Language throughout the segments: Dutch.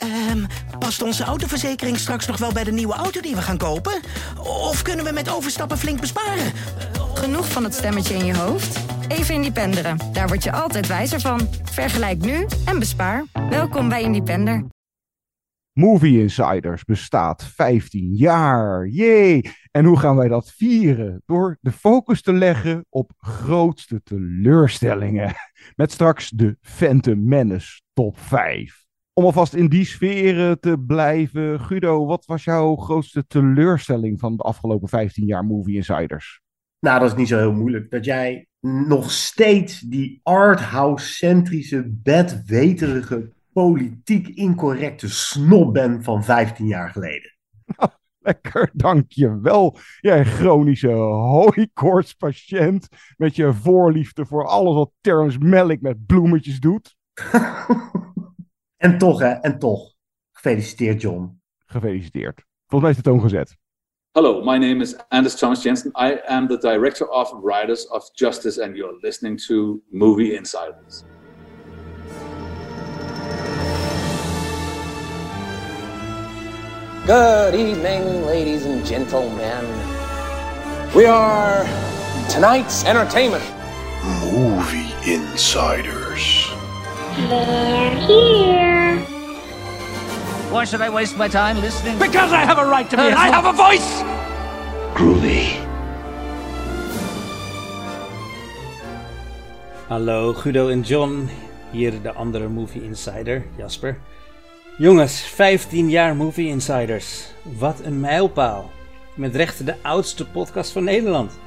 Ehm, past onze autoverzekering straks nog wel bij de nieuwe auto die we gaan kopen? Of kunnen we met overstappen flink besparen? Genoeg van het stemmetje in je hoofd? Even Independeren. Daar word je altijd wijzer van. Vergelijk nu en bespaar. Welkom bij Independer. Movie Insiders bestaat 15 jaar. Jee! En hoe gaan wij dat vieren? Door de focus te leggen op grootste teleurstellingen. Met straks de Phantom Menace top 5. Om alvast in die sferen te blijven. Guido, wat was jouw grootste teleurstelling van de afgelopen 15 jaar Movie Insiders? Nou, dat is niet zo heel moeilijk. Dat jij nog steeds die arthouse-centrische, bedweterige, politiek incorrecte snob bent van 15 jaar geleden. Lekker, dankjewel. Jij chronische hooikoortspatiënt met je voorliefde voor alles wat Terrence Malick met bloemetjes doet. en toch, hè, en toch. Gefeliciteerd, John. Gefeliciteerd. Volgens mij is de toon gezet. Hello, my name is Anders Thomas Jensen. I am the director of Riders of Justice, and you're listening to Movie Insiders. Good evening, ladies and gentlemen. We are tonight's entertainment. Movie Insiders. They're here. Why should I waste my time listening? Because I have a right to be. I have a voice. Groovy. Hallo Guido en John, hier de andere Movie Insider, Jasper. Jongens, 15 jaar Movie Insiders. Wat een mijlpaal. Met recht de oudste podcast van Nederland.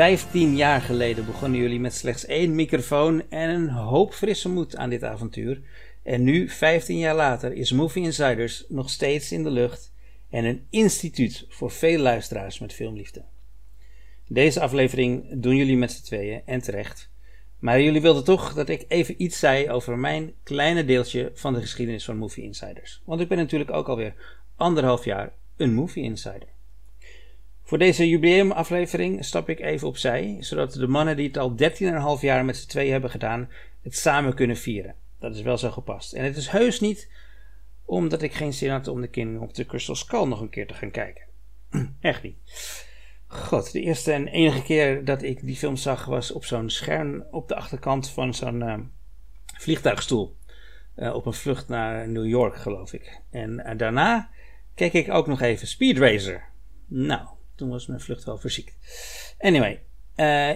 15 jaar geleden begonnen jullie met slechts één microfoon en een hoop frisse moed aan dit avontuur. En nu, 15 jaar later, is Movie Insiders nog steeds in de lucht en een instituut voor veel luisteraars met filmliefde. Deze aflevering doen jullie met z'n tweeën en terecht. Maar jullie wilden toch dat ik even iets zei over mijn kleine deeltje van de geschiedenis van Movie Insiders. Want ik ben natuurlijk ook alweer anderhalf jaar een Movie Insider. Voor deze jubileumaflevering stap ik even opzij, zodat de mannen die het al 13,5 jaar met z'n tweeën hebben gedaan, het samen kunnen vieren. Dat is wel zo gepast. En het is heus niet omdat ik geen zin had om de King op de Crystal Skull nog een keer te gaan kijken. Echt niet. God, de eerste en enige keer dat ik die film zag was op zo'n scherm op de achterkant van zo'n uh, vliegtuigstoel. Uh, op een vlucht naar New York, geloof ik. En uh, daarna keek ik ook nog even Speed Racer. Nou, toen was mijn vlucht wel verziekt. Anyway,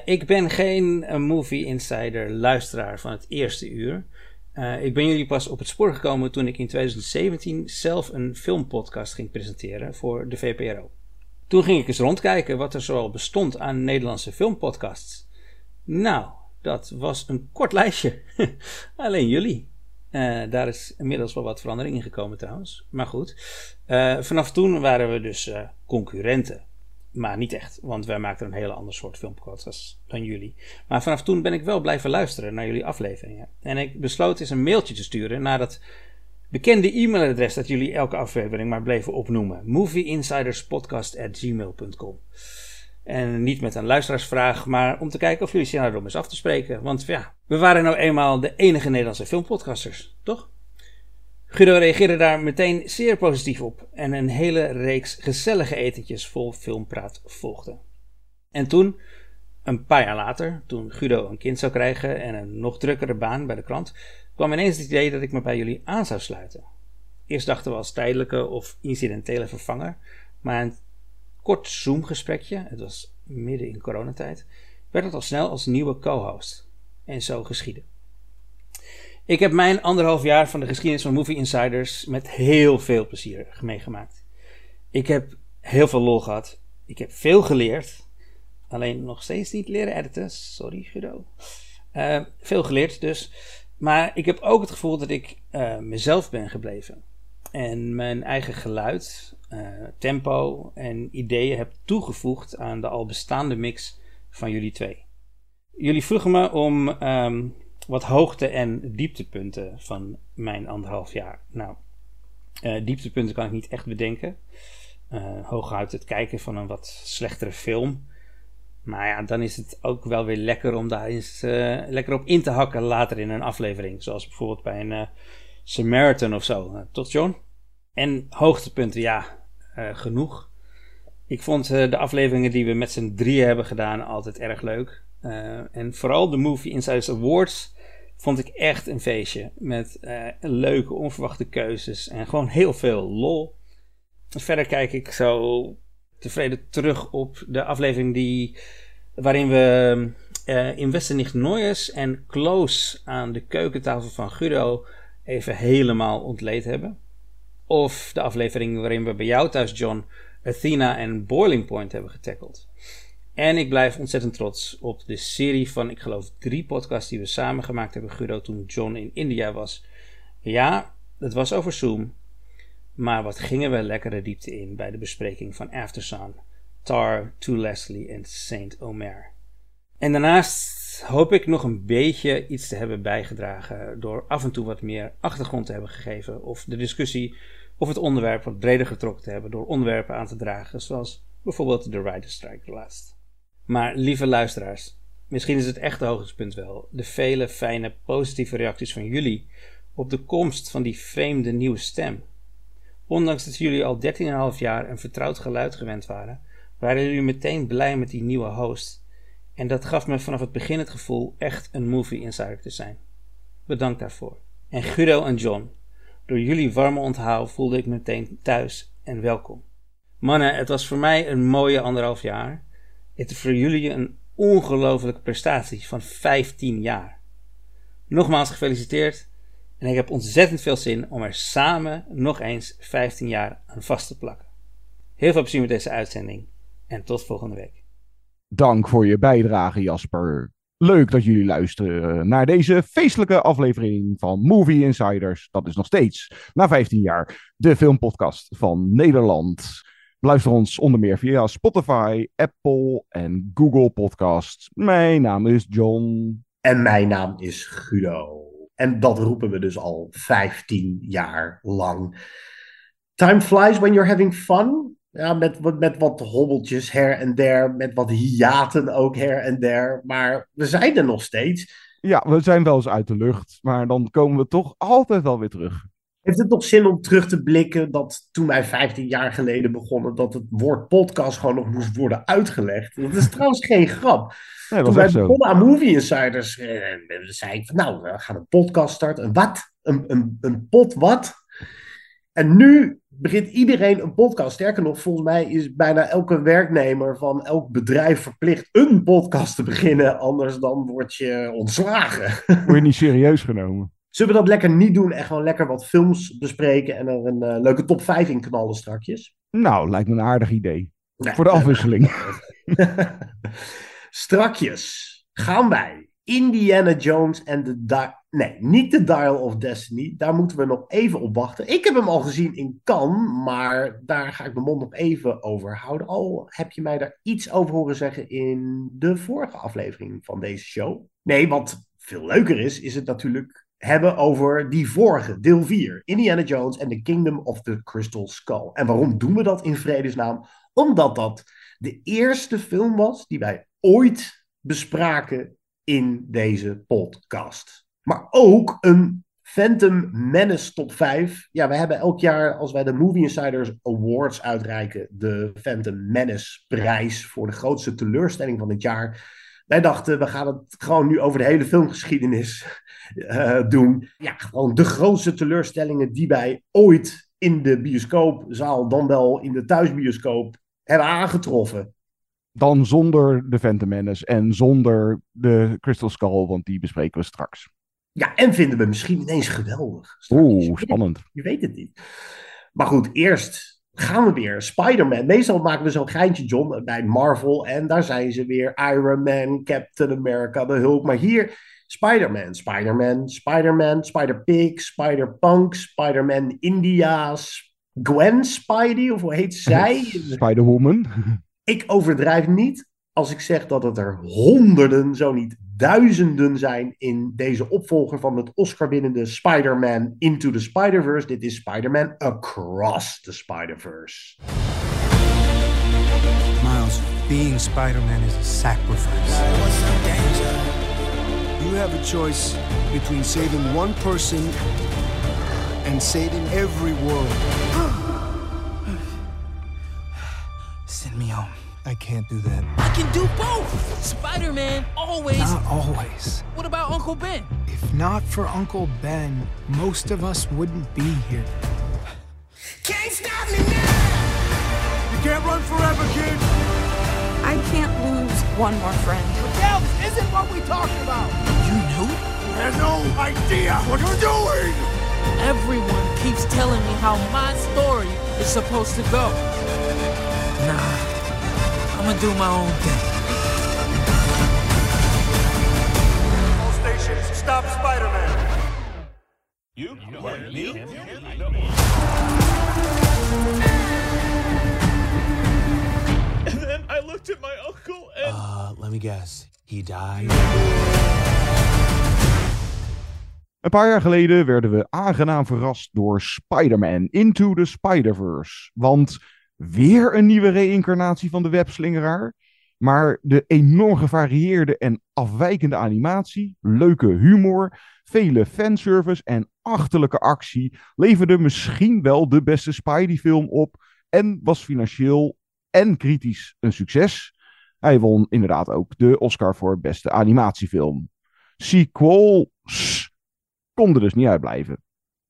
ik ben geen movie insider luisteraar van het eerste uur. ik ben jullie pas op het spoor gekomen toen ik in 2017 zelf een filmpodcast ging presenteren voor de VPRO. Toen ging ik eens rondkijken wat er zoal bestond aan Nederlandse filmpodcasts. Nou, dat was een kort lijstje. Alleen jullie. Daar is inmiddels wel wat verandering in gekomen trouwens. Maar goed. Vanaf toen waren we dus concurrenten. Maar niet echt, want wij maakten een hele ander soort filmpodcasts dan jullie. Maar vanaf toen ben ik wel blijven luisteren naar jullie afleveringen. En ik besloot eens een mailtje te sturen naar dat bekende e-mailadres dat jullie elke aflevering maar bleven opnoemen: movieinsiderspodcast.gmail.com. En niet met een luisteraarsvraag, maar om te kijken of jullie zin hadden om eens af te spreken. Want ja, we waren nou eenmaal de enige Nederlandse filmpodcasters, toch? Guido reageerde daar meteen zeer positief op en een hele reeks gezellige etentjes vol filmpraat volgde. En toen, een paar jaar later, toen Guido een kind zou krijgen en een nog drukkere baan bij de krant, kwam ineens het idee dat ik me bij jullie aan zou sluiten. Eerst dachten we als tijdelijke of incidentele vervanger, maar een kort Zoom-gesprekje, het was midden in coronatijd, werd het al snel als nieuwe co-host. En zo geschiedde. Ik heb mijn anderhalf jaar van de geschiedenis van Movie Insiders met heel veel plezier meegemaakt. Ik heb heel veel lol gehad. Ik heb veel geleerd. Alleen nog steeds niet leren editen. Sorry, Guido. Uh, veel geleerd dus. Maar ik heb ook het gevoel dat ik uh, mezelf ben gebleven. En mijn eigen geluid, uh, tempo en ideeën heb toegevoegd aan de al bestaande mix van jullie twee. Jullie vroegen me om um, wat hoogte- en dieptepunten van mijn anderhalf jaar. Nou, uh, dieptepunten kan ik niet echt bedenken. hooguit het kijken van een wat slechtere film. Maar ja, dan is het ook wel weer lekker om daar eens uh, lekker op in te hakken later in een aflevering. Zoals bijvoorbeeld bij een uh, Samaritan of zo. Toch, John? En hoogtepunten, ja, uh, genoeg. Ik vond uh, de afleveringen die we met z'n drieën hebben gedaan altijd erg leuk. Uh, en vooral de Movie Insiders Awards vond ik echt een feestje. Met leuke, onverwachte keuzes en gewoon heel veel lol. Verder kijk ik zo tevreden terug op de aflevering die, waarin we uh, in Westernicht Noyes en Close aan de keukentafel van Guido even helemaal ontleed hebben. Of de aflevering waarin we bij jou thuis, John, Athena en Boiling Point hebben getackeld. En ik blijf ontzettend trots op de serie van, ik geloof, drie podcasts die we samen gemaakt hebben, Guido, toen John in India was. Ja, het was over Zoom. Maar wat gingen we lekkere diepte in bij de bespreking van Aftersun, Tar, To Leslie en Saint Omer. En daarnaast hoop ik nog een beetje iets te hebben bijgedragen door af en toe wat meer achtergrond te hebben gegeven of de discussie of het onderwerp wat breder getrokken te hebben door onderwerpen aan te dragen, zoals bijvoorbeeld de Rider Strike laatst. Maar lieve luisteraars, misschien is het echte hoogtepunt wel de vele fijne positieve reacties van jullie op de komst van die vreemde nieuwe stem. Ondanks dat jullie al 13,5 jaar een vertrouwd geluid gewend waren, waren jullie meteen blij met die nieuwe host en dat gaf me vanaf het begin het gevoel echt een movie insider te zijn. Bedankt daarvoor. En Guido en John, door jullie warme onthaal voelde ik me meteen thuis en welkom. Mannen, het was voor mij een mooie anderhalf jaar. Het is voor jullie een ongelofelijke prestatie van 15 jaar. Nogmaals gefeliciteerd en ik heb ontzettend veel zin om er samen nog eens 15 jaar aan vast te plakken. Heel veel plezier met deze uitzending en tot volgende week. Dank voor je bijdrage, Jasper. Leuk dat jullie luisteren naar deze feestelijke aflevering van Movie Insiders. Dat is nog steeds, na 15 jaar, de filmpodcast van Nederland. Luister ons onder meer via Spotify, Apple en Google Podcasts. Mijn naam is John. En mijn naam is Guido. En dat roepen we dus al 15 jaar lang. Time flies when you're having fun. Ja, met, met wat hobbeltjes her en der, met wat hiaten ook her en der. Maar we zijn er nog steeds. Ja, we zijn wel eens uit de lucht, maar dan komen we toch altijd wel weer terug. Heeft het nog zin om terug te blikken dat toen wij 15 jaar geleden begonnen, dat het woord podcast gewoon nog moest worden uitgelegd? Dat is trouwens geen grap. Nee, toen wij begonnen aan Movie Insiders, eh, zei ik van nou, we gaan een podcast starten. Een wat? Een, een, een pot wat? En nu begint iedereen een podcast. Sterker nog, volgens mij is bijna elke werknemer van elk bedrijf verplicht een podcast te beginnen. Anders dan word je ontslagen. Word je niet serieus genomen. Zullen we dat lekker niet doen en gewoon lekker wat films bespreken en er een uh, leuke top 5 in knallen strakjes? Nou, lijkt me een aardig idee. Nee, Voor de afwisseling. strakjes gaan wij Indiana Jones en de... Nee, niet de Dial of Destiny. Daar moeten we nog even op wachten. Ik heb hem al gezien in Cannes, maar daar ga ik mijn mond nog even over houden. Al heb je mij daar iets over horen zeggen in de vorige aflevering van deze show. Nee, wat veel leuker is, is het natuurlijk hebben over die vorige, deel 4. Indiana Jones and the Kingdom of the Crystal Skull. En waarom doen we dat in vredesnaam? Omdat dat de eerste film was die wij ooit bespraken in deze podcast. Maar ook een Phantom Menace top 5. Ja, we hebben elk jaar, als wij de Movie Insiders Awards uitreiken, de Phantom Menace prijs voor de grootste teleurstelling van het jaar. Wij dachten, we gaan het gewoon nu over de hele filmgeschiedenis uh, doen. Ja, gewoon de grootste teleurstellingen die wij ooit in de bioscoopzaal, dan wel in de thuisbioscoop, hebben aangetroffen dan zonder de Phantom Menace en zonder de Crystal Skull, want die bespreken we straks. Ja, en vinden we misschien ineens geweldig. Oeh, spannend. Je weet het niet. Maar goed, eerst gaan we weer. Spider-Man. Meestal maken we zo'n geintje, John, bij Marvel. En daar zijn ze weer. Iron Man, Captain America, de Hulk. Maar hier, Spider-Man. Spider-Man, Spider-Man, Spider-Pig, Spider-Punk, Spider-Man India's. Gwen Spidey, of hoe heet zij? Spider-Woman. Ik overdrijf niet als ik zeg dat het er honderden, zo niet duizenden zijn in deze opvolger van het Oscar-winnende Spider-Man Into the Spider-Verse. Dit is Spider-Man Across the Spider-Verse. Miles, being Spider-Man is a sacrifice. You have a choice between saving one person and saving every world. Send me home. I can't do that. I can do both. Spider-Man always. Not always. What about Uncle Ben? If not for Uncle Ben, most of us wouldn't be here. Can't stop me now. You can't run forever, kid. I can't lose one more friend. Miguel, this isn't what we talked about. You knew? I have no idea what you're doing. Everyone keeps telling me how my story is supposed to go. Nah, I'm gonna do my own thing. All stations, stop Spider-Man. You? What, me? And then I looked at my uncle and. Uh, let me guess. He died. Een paar jaar geleden werden we aangenaam verrast door Spider-Man Into the Spider-Verse. Want weer een nieuwe reïncarnatie van de webslingeraar. Maar de enorm gevarieerde en afwijkende animatie, leuke humor, vele fanservice en achterlijke actie leverde misschien wel de beste Spidey-film op en was financieel en kritisch een succes. Hij won inderdaad ook de Oscar voor beste animatiefilm. Sequels konden dus niet uitblijven.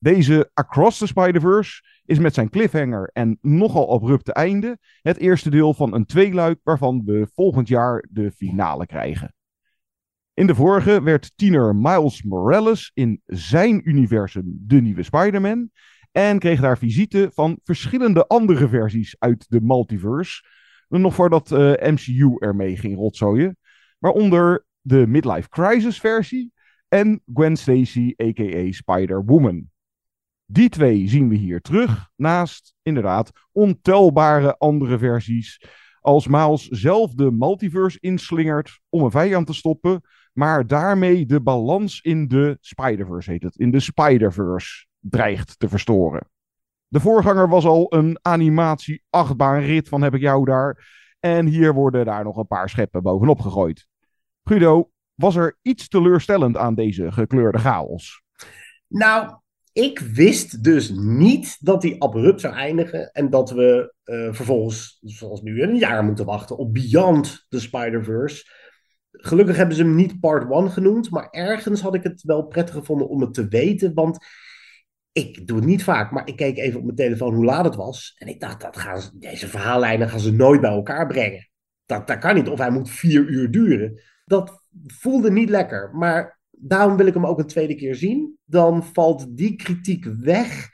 Deze Across the Spider-Verse is met zijn cliffhanger en nogal abrupte einde het eerste deel van een tweeluik waarvan we volgend jaar de finale krijgen. In de vorige werd tiener Miles Morales in zijn universum de nieuwe Spider-Man en kreeg daar visite van verschillende andere versies uit de multiverse, nog voordat uh, MCU ermee ging rotzooien, waaronder de Midlife Crisis versie en Gwen Stacy aka Spider-Woman. Die twee zien we hier terug, naast inderdaad ontelbare andere versies. Als Miles zelf de multiverse inslingert om een vijand te stoppen, maar daarmee de balans in de Spider-Verse heet het, in de Spider-Verse dreigt te verstoren. De voorganger was al een animatie achtbaanrit van heb ik jou daar. En hier worden daar nog een paar scheppen bovenop gegooid. Guido, was er iets teleurstellend aan deze gekleurde chaos? Nou, ik wist dus niet dat die abrupt zou eindigen en dat we uh, vervolgens, zoals nu, een jaar moeten wachten op Beyond the Spider-Verse. Gelukkig hebben ze hem niet Part 1 genoemd, maar ergens had ik het wel prettig gevonden om het te weten, want ik doe het niet vaak, maar ik keek even op mijn telefoon hoe laat het was en ik dacht, dat gaan ze, deze verhaallijnen gaan ze nooit bij elkaar brengen. Dat, dat kan niet, of hij moet vier uur duren. Dat voelde niet lekker, maar daarom wil ik hem ook een tweede keer zien. Dan valt die kritiek weg.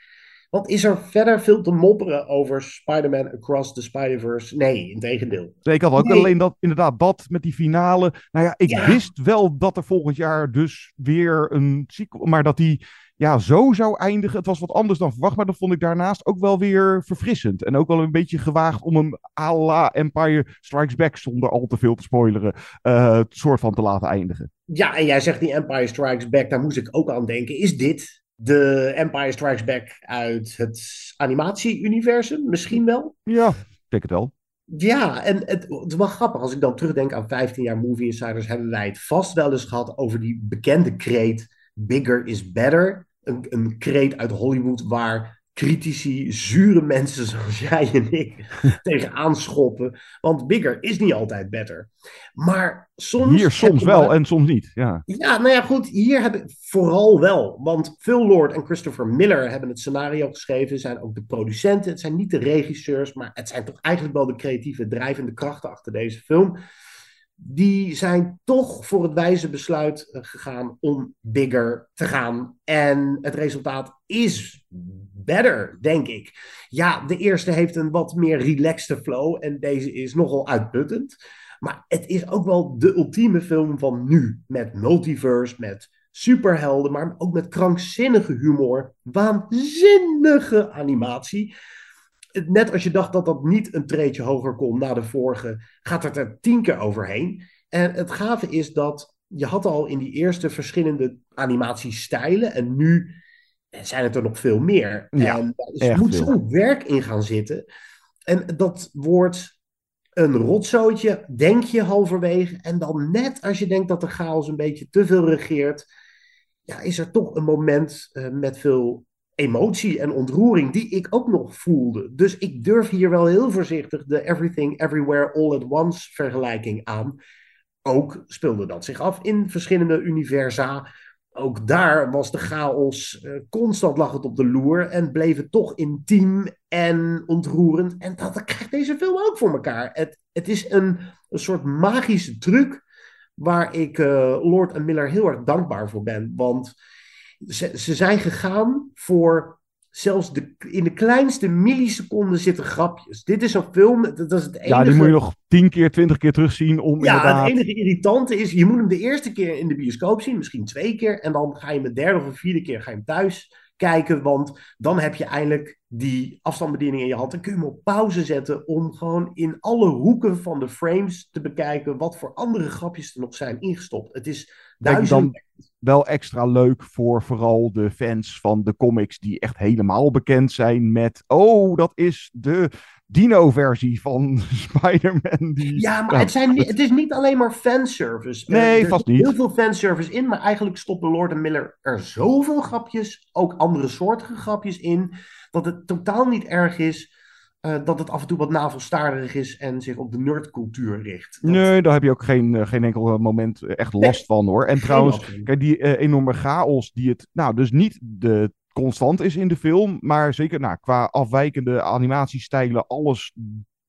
Want is er verder veel te mopperen over Spider-Man Across the Spider-Verse? Nee, in tegendeel. Ik had ook Nee. alleen dat, inderdaad, dat met die finale. Nou ja, ik Ja. wist wel dat er volgend jaar dus weer een sequel, maar dat die ja, zo zou eindigen. Het was wat anders dan verwacht, maar dat vond ik daarnaast ook wel weer verfrissend. En ook wel een beetje gewaagd om hem à la Empire Strikes Back, zonder al te veel te spoileren, het soort van te laten eindigen. Ja, en jij zegt die Empire Strikes Back, daar moest ik ook aan denken. Is dit de Empire Strikes Back uit het animatie-universum? Misschien wel. Ja, ik denk het wel. Ja, en het, het is wel grappig. Als ik dan terugdenk aan 15 jaar Movie Insiders, hebben wij het vast wel eens gehad over die bekende kreet: Bigger is better. Een, een kreet uit Hollywood waar critici, zure mensen zoals jij en ik tegenaan schoppen. Want bigger is niet altijd better. Maar soms. Hier soms wel maar- en soms niet. Ja. ja, nou ja, goed. Hier heb ik vooral wel. Want Phil Lord en Christopher Miller hebben het scenario geschreven. Zijn ook de producenten. Het zijn niet de regisseurs. Maar het zijn toch eigenlijk wel de creatieve drijvende krachten achter deze film. Die zijn toch voor het wijze besluit eh, gegaan om bigger te gaan. En het resultaat is better, denk ik. Ja, de eerste heeft een wat meer relaxte flow. En deze is nogal uitputtend. Maar het is ook wel de ultieme film van nu. Met multiverse, met superhelden, maar ook met krankzinnige humor. Waanzinnige animatie. Net als je dacht dat dat niet een treetje hoger kon na de vorige, gaat het er tien keer overheen. En het gave is dat je had al in die eerste verschillende animatiestijlen en nu zijn het er nog veel meer. Ja, en er moet zo'n werk in gaan zitten. En dat wordt een rotzootje, denk je halverwege. En dan net als je denkt dat de chaos een beetje te veel regeert, ja, is er toch een moment eh, met veel emotie en ontroering die ik ook nog voelde. Dus ik durf hier wel heel voorzichtig de Everything Everywhere All at Once vergelijking aan. Ook speelde dat zich af in verschillende universa. Ook daar was de chaos uh, constant lag het op de loer en bleef het toch intiem en ontroerend. En dat krijgt deze film ook voor elkaar. Het, het is een, een soort magische truc waar ik uh, Lord en Miller heel erg dankbaar voor ben. Want ze, ze zijn gegaan voor zelfs de, in de kleinste milliseconden zitten grapjes. Dit is een film, dat is het enige... Ja, die moet je nog tien keer, twintig keer terugzien om ja, inderdaad... het enige irritante is, je moet hem de eerste keer in de bioscoop zien, misschien twee keer, en dan ga je hem de derde of de vierde keer ga je hem thuis kijken, want dan heb je eindelijk die afstandsbediening in je hand. Dan kun je hem op pauze zetten om gewoon in alle hoeken van de frames te bekijken wat voor andere grapjes er nog zijn ingestopt. Het is duizend... dan wel extra leuk voor vooral de fans van de comics die echt helemaal bekend zijn met, oh, dat is de Dino-versie van Spider-Man. Die... Ja, maar het, zijn, het is niet alleen maar fanservice. Nee, er vast zit niet. heel veel fanservice in, maar eigenlijk stoppen Lord en Miller er zoveel grapjes, ook andere soortige grapjes in, dat het totaal niet erg is uh, dat het af en toe wat navelstarig is en zich op de nerdcultuur richt. Dat... Nee, daar heb je ook geen, uh, geen enkel moment echt last nee, van hoor. En trouwens, kijk, die uh, enorme chaos die het, nou, dus niet de constant is in de film, maar zeker nou, qua afwijkende animatiestijlen, alles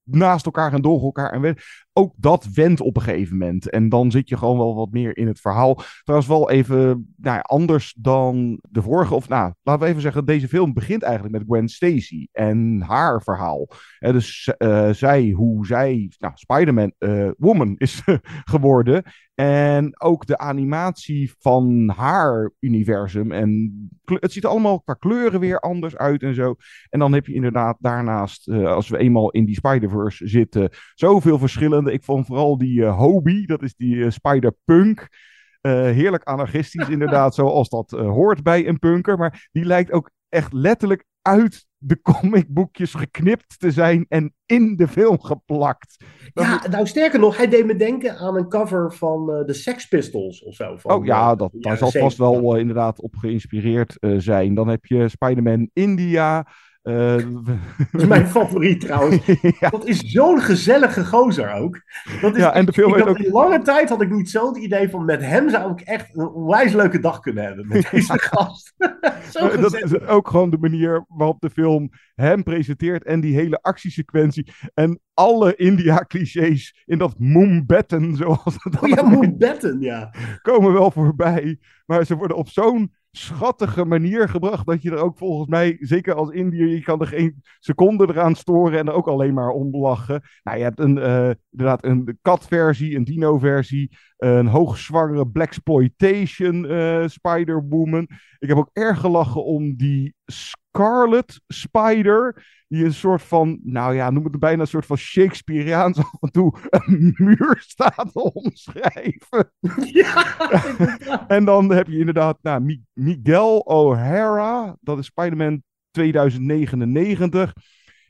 naast elkaar en door elkaar. En ook dat wendt op een gegeven moment. En dan zit je gewoon wel wat meer in het verhaal. Trouwens, wel even nou ja, anders dan de vorige. Of nou, laten we even zeggen, deze film begint eigenlijk met Gwen Stacy en haar verhaal. En dus uh, zij, hoe zij, nou, Spider-Man uh, Woman is geworden. En ook de animatie van haar universum. En het ziet er allemaal qua kleuren weer anders uit en zo. En dan heb je inderdaad daarnaast, uh, als we eenmaal in die Zitten, zoveel verschillende. Ik vond vooral die uh, Hobie, dat is die uh, Spider-Punk. heerlijk anarchistisch, inderdaad, zoals dat hoort bij een punker. Maar die lijkt ook echt letterlijk uit de comicboekjes geknipt te zijn en in de film geplakt. Dat ja, nou sterker nog, hij deed me denken aan een cover van uh, de Sex Pistols of zo. Van, oh ja, dat, daar zal vast wel uh, inderdaad op geïnspireerd uh, zijn. Dan heb je Spider-Man India. Uh, dat is mijn favoriet trouwens. ja. Dat is zo'n gezellige gozer ook. Dat is, ja, en de film ook... In lange tijd had ik niet zo het idee van met hem zou ik echt een onwijs leuke dag kunnen hebben met deze gast. zo dat is ook gewoon de manier waarop de film hem presenteert en die hele actiesequentie en alle India-clichés in dat Moonbatten, zoals het oh, ja, Moonbatten, ja. komen wel voorbij. Maar ze worden op zo'n schattige manier gebracht. Dat je er ook volgens mij, zeker als Indiër, je kan er geen seconde eraan storen en er ook alleen maar om lachen. Nou, je hebt een, uh, inderdaad een katversie, een dino-versie, een hoogzwangere Blaxploitation uh, Spider-Woman. Ik heb ook erg gelachen om die Scarlet Spider. Die een soort van, nou ja, noem het bijna een soort van Shakespeareaans af en toe een muur staat te omschrijven. Ja, en dan heb je inderdaad nou, Miguel O'Hara. Dat is Spider-Man 2099.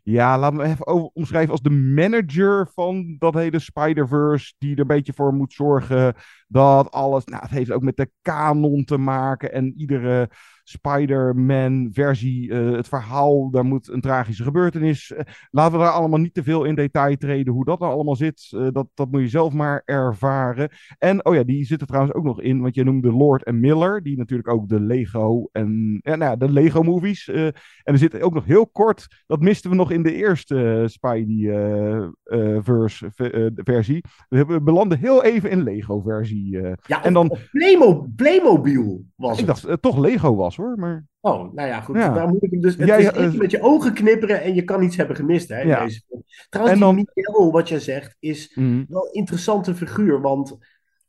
Ja, laat me even over, omschrijven als de manager van dat hele Spider-Verse. Die er een beetje voor moet zorgen dat alles. Nou, het heeft ook met de kanon te maken. En iedere Spider-Man-versie, uh, het verhaal, daar moet een tragische gebeurtenis. Uh, laten we daar allemaal niet te veel in detail treden hoe dat nou allemaal zit. Uh, dat, dat moet je zelf maar ervaren. En, oh ja, die zitten trouwens ook nog in, want je noemde Lord en Miller, die natuurlijk ook de Lego en, ja, nou ja, de Lego-movies. en er zit ook nog heel kort, dat misten we nog in de eerste Spidey-versie. we belanden heel even in Lego-versie. Ja, en dan, Playmo Playmobil was ik het. dacht toch Lego was hoor, maar... Oh, nou ja, goed. Ja. Daar moet ik hem dus... Het Jij, is uh, echt met je ogen knipperen en je kan iets hebben gemist, hè, in Ja. deze film. Trouwens, En dan- die Miguel, wat jij zegt, is Mhm. wel een interessante figuur, want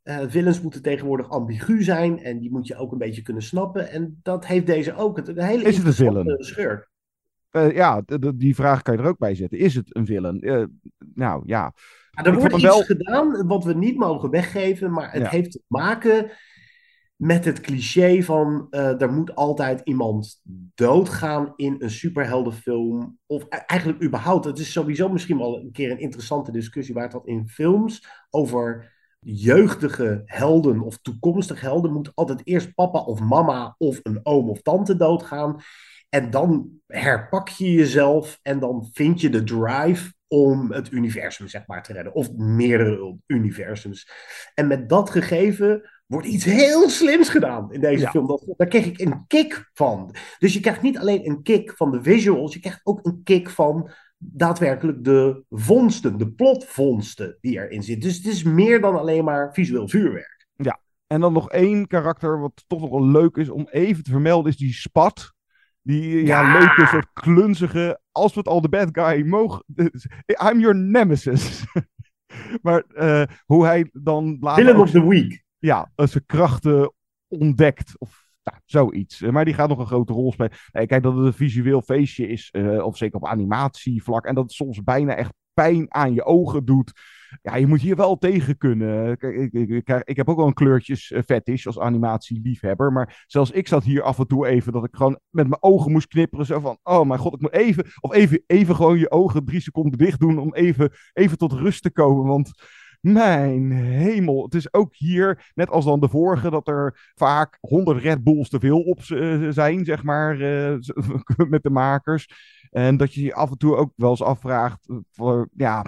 eh villains moeten tegenwoordig ambigu zijn en die moet je ook een beetje kunnen snappen. En dat heeft deze ook. Het, een hele Is het een villain? schurk. Eh, ja, die vraag kan je er ook bij zetten. Is het een villain? Eh, nou ja. Ja, er wordt iets wel- gedaan wat we niet mogen weggeven, maar het Ja. heeft te maken met het cliché van eh, er moet altijd iemand doodgaan in een superheldenfilm. Of e- eigenlijk überhaupt. Het is sowieso misschien wel een keer een interessante discussie waar het wat in films over jeugdige helden of toekomstige helden moet altijd eerst papa of mama of een oom of tante doodgaan. En dan herpak je jezelf en dan vind je de drive om het universum zeg maar te redden. Of meerdere universums. En met dat gegeven wordt iets heel slims gedaan in deze Ja. film. Dat, daar kreeg ik een kick van. Dus je krijgt niet alleen een kick van de visuals, je krijgt ook een kick van daadwerkelijk de vondsten, de plotvondsten die erin zitten. Dus het is meer dan alleen maar visueel vuurwerk. Ja, en dan nog één karakter wat toch nog wel leuk is om even te vermelden, is die Spat. Die ja, Ja. leuke soort klunzige, als we het al de bad guy mogen. I'm your nemesis. maar eh, hoe hij dan later Villain of the week. ja, eh, zijn krachten ontdekt. Of nou, zoiets. Eh, Maar die gaat nog een grote rol spelen. Nee, kijk, dat het een visueel feestje is. eh, of zeker op animatievlak. En dat het soms bijna echt pijn aan je ogen doet. Ja, je moet hier wel tegen kunnen. Ik, ik, ik, ik heb ook wel een kleurtjes eh, fetish als animatieliefhebber. Maar zelfs ik zat hier af en toe even dat ik gewoon met mijn ogen moest knipperen. Zo van, oh mijn god, ik moet even... Of even, even gewoon je ogen drie seconden dicht doen om even, even tot rust te komen. Want mijn hemel, het is ook hier, net als dan de vorige, dat er vaak 100 Red Bulls te veel op eh, zijn, zeg maar, eh, met de makers. En dat je je af en toe ook wel eens afvraagt, eh, voor, ja,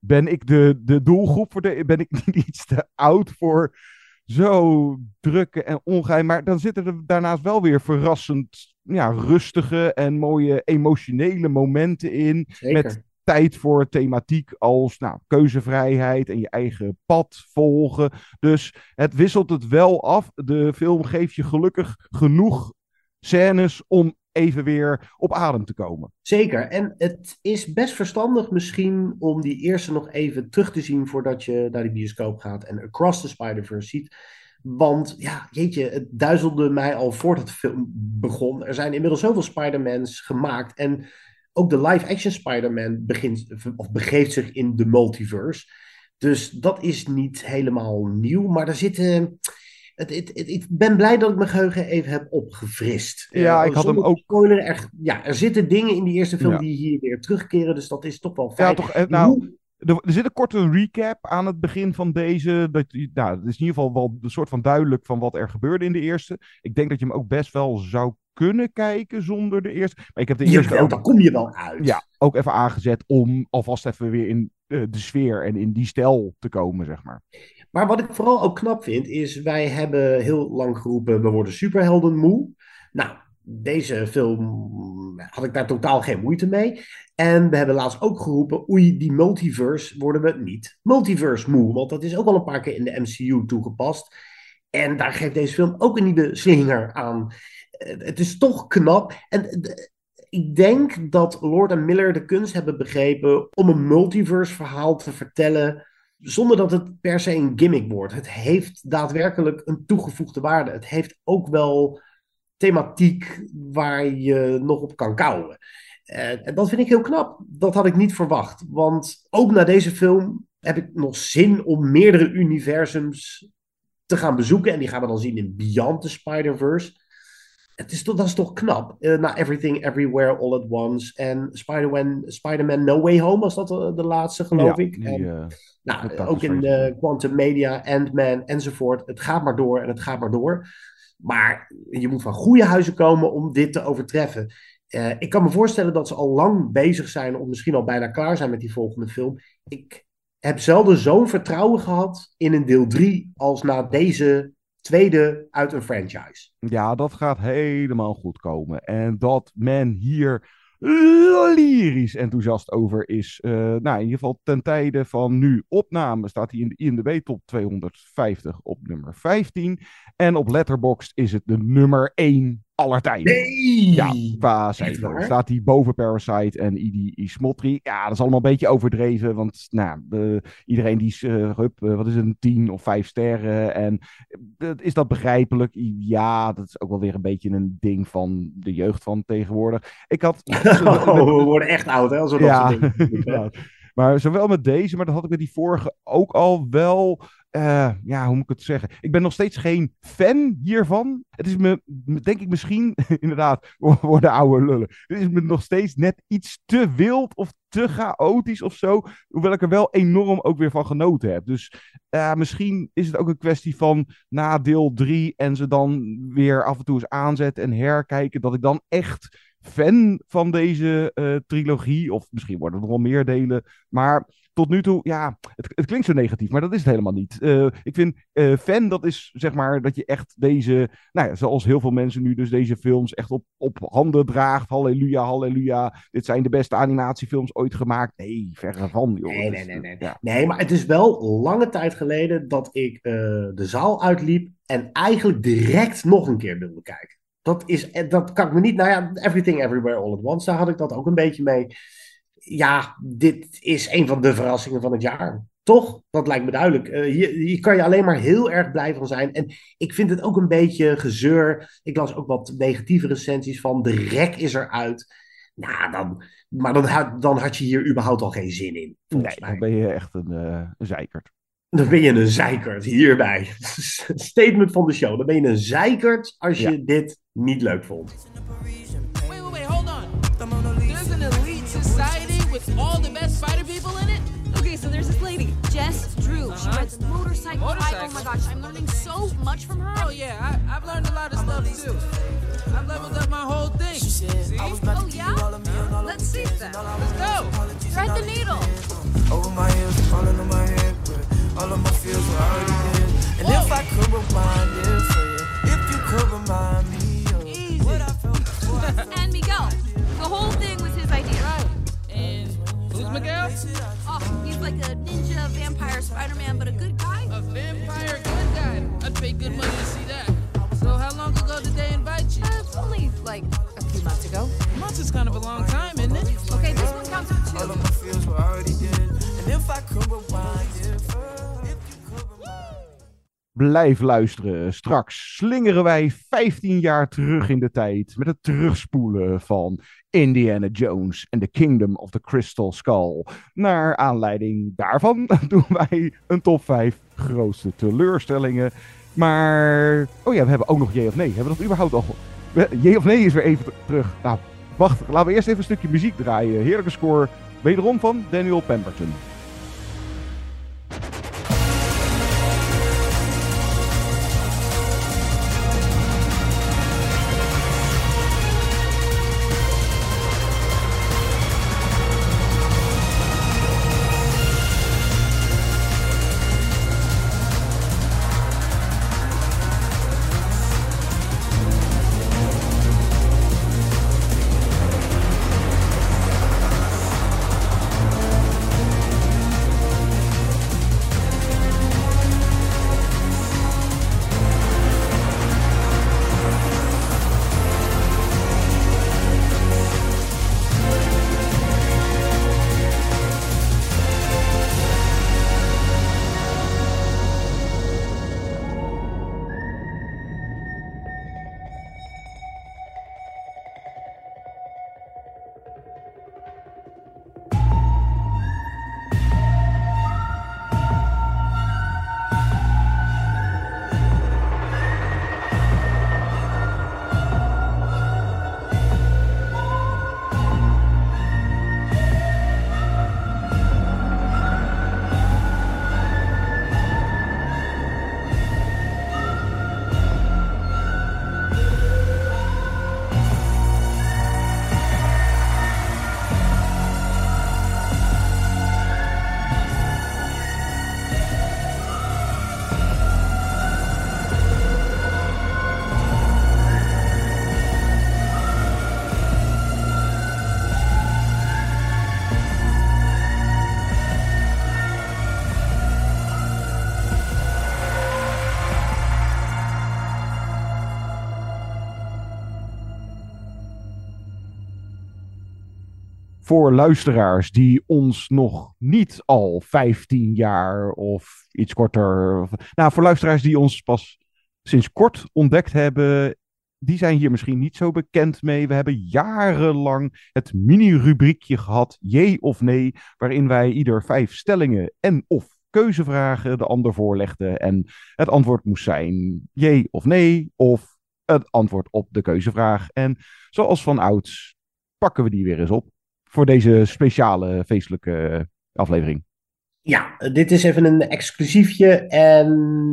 ben ik de, de doelgroep voor de, ben ik niet iets te oud voor zo drukke en ongeheim. Maar dan zitten er daarnaast wel weer verrassend ja, rustige en mooie emotionele momenten in. Zeker. Met tijd voor thematiek als nou, keuzevrijheid en je eigen pad volgen. Dus het wisselt het wel af. De film geeft je gelukkig genoeg scènes om even weer op adem te komen. Zeker. En het is best verstandig misschien om die eerste nog even terug te zien voordat je naar de bioscoop gaat en Across the Spider-Verse ziet. Want ja, jeetje, het duizelde mij al voordat de film begon. Er zijn inmiddels zoveel Spider-Mans gemaakt. En ook de live-action Spider-Man begint, of begeeft zich in de multiverse. Dus dat is niet helemaal nieuw. Maar er zitten. Het, het, het- ik ben blij dat ik mijn geheugen even heb opgefrist. Ja, Eh, ik had hem ook- er, ja, er zitten dingen in die eerste film Ja. die hier weer terugkeren. Dus dat is toch wel fijn. Ja, toch, eh, nou, er, er zit een korte recap aan het begin van deze. Dat, nou, het is in ieder geval wel een soort van duidelijk van wat er gebeurde in de eerste. Ik denk dat je hem ook best wel zou kunnen kijken zonder de eerste. Maar ik heb de eerste Jawel, ook, daar kom je wel uit. ja, ook even aangezet om alvast even weer in eh, de sfeer en in die stijl te komen, zeg maar. Maar wat ik vooral ook knap vind, is wij hebben heel lang geroepen, we worden superhelden moe. Nou, deze film had ik daar totaal geen moeite mee. En we hebben laatst ook geroepen, oei, die multiverse worden we niet multiverse moe. Want dat is ook al een paar keer in de MCU toegepast. En daar geeft deze film ook een nieuwe slinger aan. Het is toch knap. En eh, ik denk dat Lord en Miller de kunst hebben begrepen om een multiverse verhaal te vertellen zonder dat het per se een gimmick wordt. Het heeft daadwerkelijk een toegevoegde waarde. Het heeft ook wel thematiek waar je nog op kan kouwen. Eh, en dat vind ik heel knap. Dat had ik niet verwacht. Want ook na deze film heb ik nog zin om meerdere universums te gaan bezoeken. En die gaan we dan zien in Beyond the Spider-Verse. Het is toch, dat is toch knap. Eh na Everything Everywhere All at Once. En Spider-Man Spider No Way Home was dat de, de laatste, geloof Ja, ik. die, En- eh, nou, ook in eh, Quantum Media, Ant-Man enzovoort. Het gaat maar door en het gaat maar door. Maar je moet van goede huizen komen om dit te overtreffen. Eh, ik kan me voorstellen dat ze al lang bezig zijn, of misschien al bijna klaar zijn met die volgende film. Ik heb zelden zo'n vertrouwen gehad in een deel 3 als na deze tweede uit een franchise. Ja, dat gaat helemaal goed komen. En dat men hier lyrisch enthousiast over is. eh, nou, in ieder geval ten tijde van nu opname staat hij in de IMDb top 250 op nummer 15. En op Letterboxd is het de nummer 1 aller tijden. Nee! Ja, qua cijfer. Staat hij boven Parasite en Idi Ismotri. Ja, dat is allemaal een beetje overdreven. Want nou, de- iedereen die is, eh, hup, eh, wat is het, een 10 of 5 sterren. En eh, is dat begrijpelijk? Ja, dat is ook wel weer een beetje een ding van de jeugd van tegenwoordig. Ik had... Oh, we worden echt oud, hè? Als we dat soort dingen. Maar zowel met deze, maar dat had ik met die vorige ook al wel. Eh, ja, hoe moet ik het zeggen? Ik ben nog steeds geen fan hiervan. Het is me, denk ik misschien, inderdaad, worden oude lullen. Het is me nog steeds net iets te wild of te chaotisch of zo. Hoewel ik er wel enorm ook weer van genoten heb. Dus eh, misschien is het ook een kwestie van na deel 3 en ze dan weer af en toe eens aanzetten en herkijken. Dat ik dan echt fan van deze uh, trilogie. Of misschien worden er nog wel meer delen. Maar tot nu toe, ja, het, het klinkt zo negatief, maar dat is het helemaal niet. Uh, ik vind uh, fan, dat is zeg maar dat je echt deze, nou ja, zoals heel veel mensen nu dus deze films echt op, op handen draagt. Halleluja, halleluja. Dit zijn de beste animatiefilms ooit gemaakt. Nee, verre van, joh. Nee, nee, nee. Nee. Ja. nee, maar het is wel lange tijd geleden dat ik de zaal uitliep en eigenlijk direct nog een keer wilde kijken. Dat, is, dat kan ik me niet, nou ja, Everything Everywhere All at Once, daar had ik dat ook een beetje mee ja, dit is een van de verrassingen van het jaar. Toch? Dat lijkt me duidelijk. Uh, hier, hier, kan je alleen maar heel erg blij van zijn. En ik vind het ook een beetje gezeur. Ik las ook wat negatieve recensies van. De rek is eruit. Nou, dan, maar dan, dan had je hier überhaupt al geen zin in. Nee, dan ben je echt een, uh, een zeikert. Dan ben je een zeikert hierbij. Statement van de show. Dan ben je een zeikert als je ja. dit niet leuk vond. Wait, wait, wait, hold on. There's an elite society with all the best spider people in it? Okay, so there's this lady, Jess Drew. Uh-huh. She rides motorcycle. Motorcycle. oh my gosh, I'm learning so much from her. Oh yeah, I, have learned a lot of stuff too. I've leveled up my whole thing. See? Oh yeah? Let's see that. Let's go. Thread the needle. Over my heels, falling on my head, all of my feels were already dead. And Whoa. if I could rewind it for you, if you could remind me of Easy. what I felt before I felt And Miguel, the whole thing was his idea. Right. And who's Miguel? Oh, he's like a ninja vampire Spider-Man, but a good guy. A vampire good guy. I'd pay good money to see that. So how long ago did they invite you? Uh, it's only like a few months ago. Months is kind of a long time, isn't it? Okay, this one counts for all of my feels were already dead. And if I could rewind Blijf luisteren. Straks slingeren wij 15 jaar terug in de tijd met het terugspoelen van Indiana Jones en The Kingdom of the Crystal Skull. Naar aanleiding daarvan doen wij een top 5 grootste teleurstellingen. Maar, oh ja, we hebben ook nog Jee of Nee. Hebben we dat überhaupt al? Jee of Nee is weer even terug. Nou, wacht, laten we eerst even een stukje muziek draaien. Heerlijke score, wederom van Daniel Pemberton. Voor luisteraars die ons nog niet al 15 jaar of iets korter. Nou, voor luisteraars die ons pas sinds kort ontdekt hebben. Die zijn hier misschien niet zo bekend mee. We hebben jarenlang het mini-rubriekje gehad, jee of nee, waarin wij ieder vijf stellingen en of keuzevragen de ander voorlegden. En het antwoord moest zijn jee of nee, of het antwoord op de keuzevraag. En zoals van ouds pakken we die weer eens op voor deze speciale feestelijke aflevering. Ja, dit is even een exclusiefje. En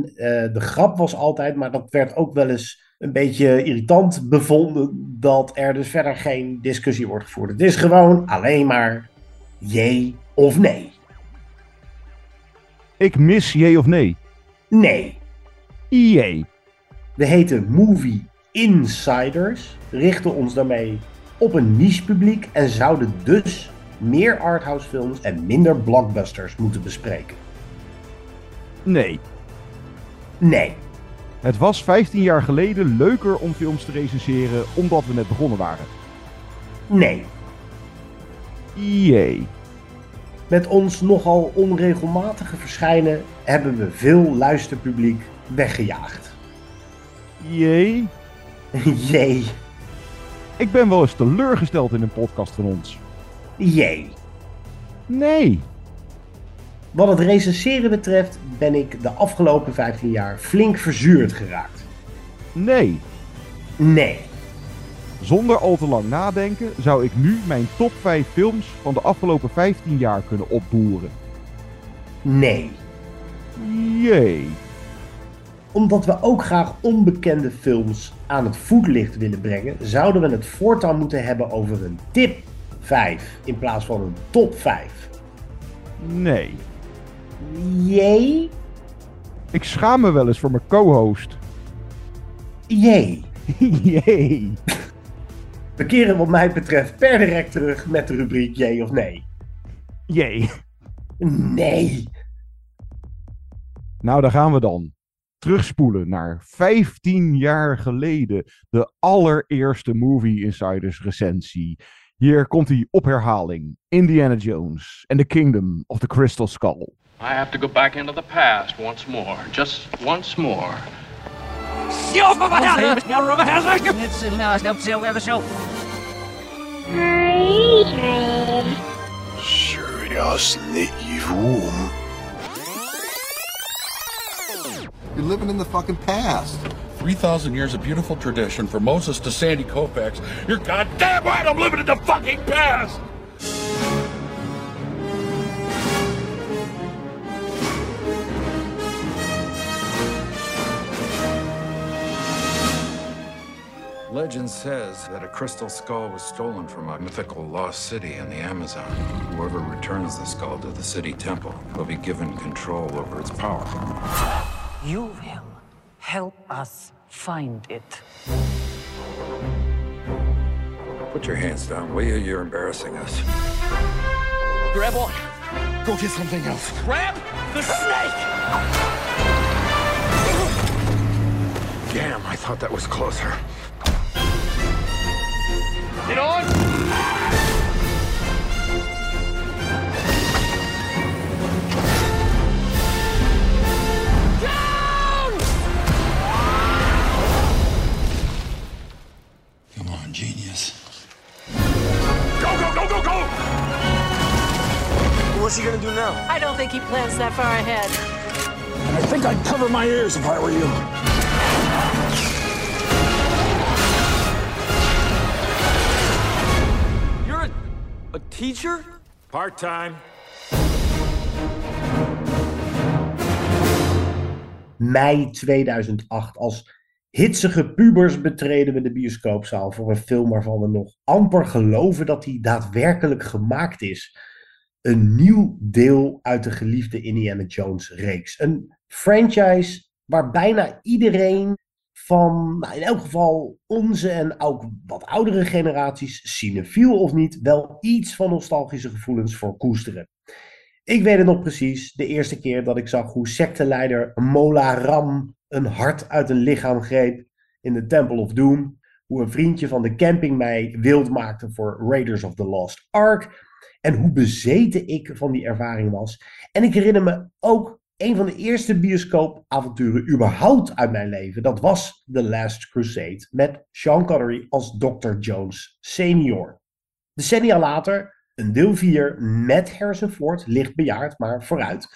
uh, de grap was altijd, maar dat werd ook wel eens een beetje irritant bevonden dat er dus verder geen discussie wordt gevoerd. Het is gewoon alleen maar jee of nee. Ik mis jee of nee. Nee. Jee. We heten Movie Insiders, richten ons daarmee op een niche publiek en zouden dus meer arthouse films en minder blockbusters moeten bespreken. Nee. Nee. Het was 15 jaar geleden leuker om films te recenseren omdat we net begonnen waren. Nee. Jee. Met ons nogal onregelmatige verschijnen hebben we veel luisterpubliek weggejaagd. Jee. Jee. Ik ben wel eens teleurgesteld in een podcast van ons. Jee. Nee. Wat het recenseren betreft ben ik de afgelopen 15 jaar flink verzuurd geraakt. Nee. Nee. Zonder al te lang nadenken zou ik nu mijn top 5 films van de afgelopen 15 jaar kunnen opboeren. Nee. Jee. Omdat we ook graag onbekende films aan het voetlicht willen brengen, zouden we het voortaan moeten hebben over een tip 5 in plaats van een top 5. Nee. Jee. Ik schaam me wel eens voor mijn co-host. Jee. Jee. We keren wat mij betreft per direct terug met de rubriek jee of nee. Jee. Nee. Nou, daar gaan we dan. Terugspoelen naar 15 jaar geleden. De allereerste Movie Insiders recensie. Hier komt hij op herhaling. Indiana Jones and the Kingdom of the Crystal Skull. I have to go back into the past once more. Just once more. Seriously, You're living in the fucking past. 3,000 years of beautiful tradition from Moses to Sandy Koufax. You're goddamn right I'm living in the fucking past! Legend says that a crystal skull was stolen from a mythical lost city in the Amazon. Whoever returns the skull to the city temple will be given control over its power. You will help us find it. Put your hands down, will you? You're embarrassing us. Grab one. Go get something else. Grab the snake! Damn, I thought that was closer. Get on! What's he gonna do now? I don't think he plans that far ahead. And I think I'd cover my ears if I were you. You're a, a teacher? Part time. Mei 2008. Als hitsige pubers betreden we de bioscoopzaal voor een film waarvan we nog amper geloven dat hij daadwerkelijk gemaakt is. Een nieuw deel uit de geliefde Indiana Jones reeks. Een franchise waar bijna iedereen van, nou in elk geval onze en ook wat oudere generaties, cinefiel of niet, wel iets van nostalgische gevoelens voor koesteren. Ik weet het nog precies, de eerste keer dat ik zag hoe secteleider Mola Ram een hart uit een lichaam greep in de Temple of Doom. Hoe een vriendje van de camping mij wild maakte voor Raiders of the Lost Ark. En hoe bezeten ik van die ervaring was. En ik herinner me ook een van de eerste bioscoopavonturen überhaupt uit mijn leven. Dat was The Last Crusade met Sean Connery als Dr. Jones senior. Decennia later een deel 4 met Harrison Ford, licht bejaard, maar vooruit.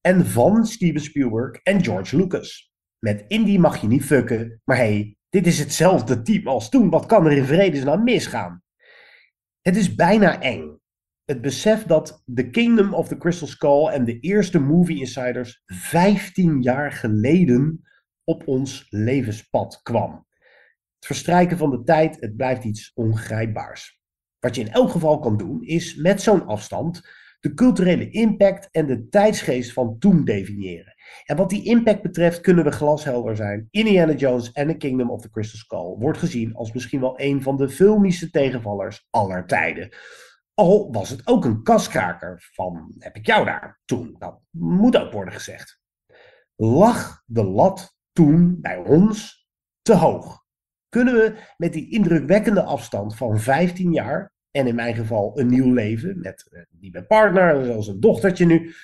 En van Steven Spielberg en George Lucas. Met Indy mag je niet fucken, maar hey, dit is hetzelfde team als toen. Wat kan er in vredesnaam misgaan? Het is bijna eng. Het besef dat The Kingdom of the Crystal Skull en de eerste Movie Insiders 15 jaar geleden op ons levenspad kwam. Het verstrijken van de tijd, het blijft iets ongrijpbaars. Wat je in elk geval kan doen, is met zo'n afstand de culturele impact en de tijdsgeest van toen definiëren. En wat die impact betreft kunnen we glashelder zijn. Indiana Jones en The Kingdom of the Crystal Skull wordt gezien als misschien wel een van de filmische tegenvallers aller tijden. Al was het ook een kaskraker van heb ik jou daar toen. Dat moet ook worden gezegd. Lag de lat toen bij ons te hoog? Kunnen we met die indrukwekkende afstand van 15 jaar en in mijn geval een nieuw leven met die mijn partner zelfs een dochtertje nu,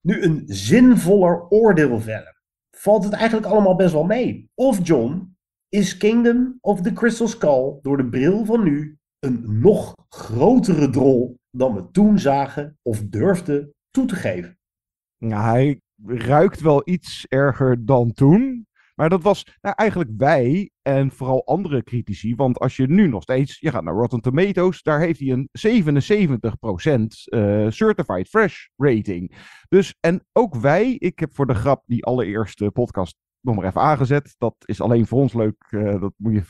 nu een zinvoller oordeel vellen? Valt het eigenlijk allemaal best wel mee? Of John, is Kingdom of the Crystal Skull door de bril van nu een nog grotere drol dan we toen zagen of durfden toe te geven? Nou, hij ruikt wel iets erger dan toen. Maar dat was nou, eigenlijk wij en vooral andere critici. Want als je nu nog steeds, je gaat naar Rotten Tomatoes, daar heeft hij een 77% eh certified fresh rating. Dus, en ook wij, ik heb voor de grap die allereerste podcast nog maar even aangezet. Dat is alleen voor ons leuk. eh, dat moet je,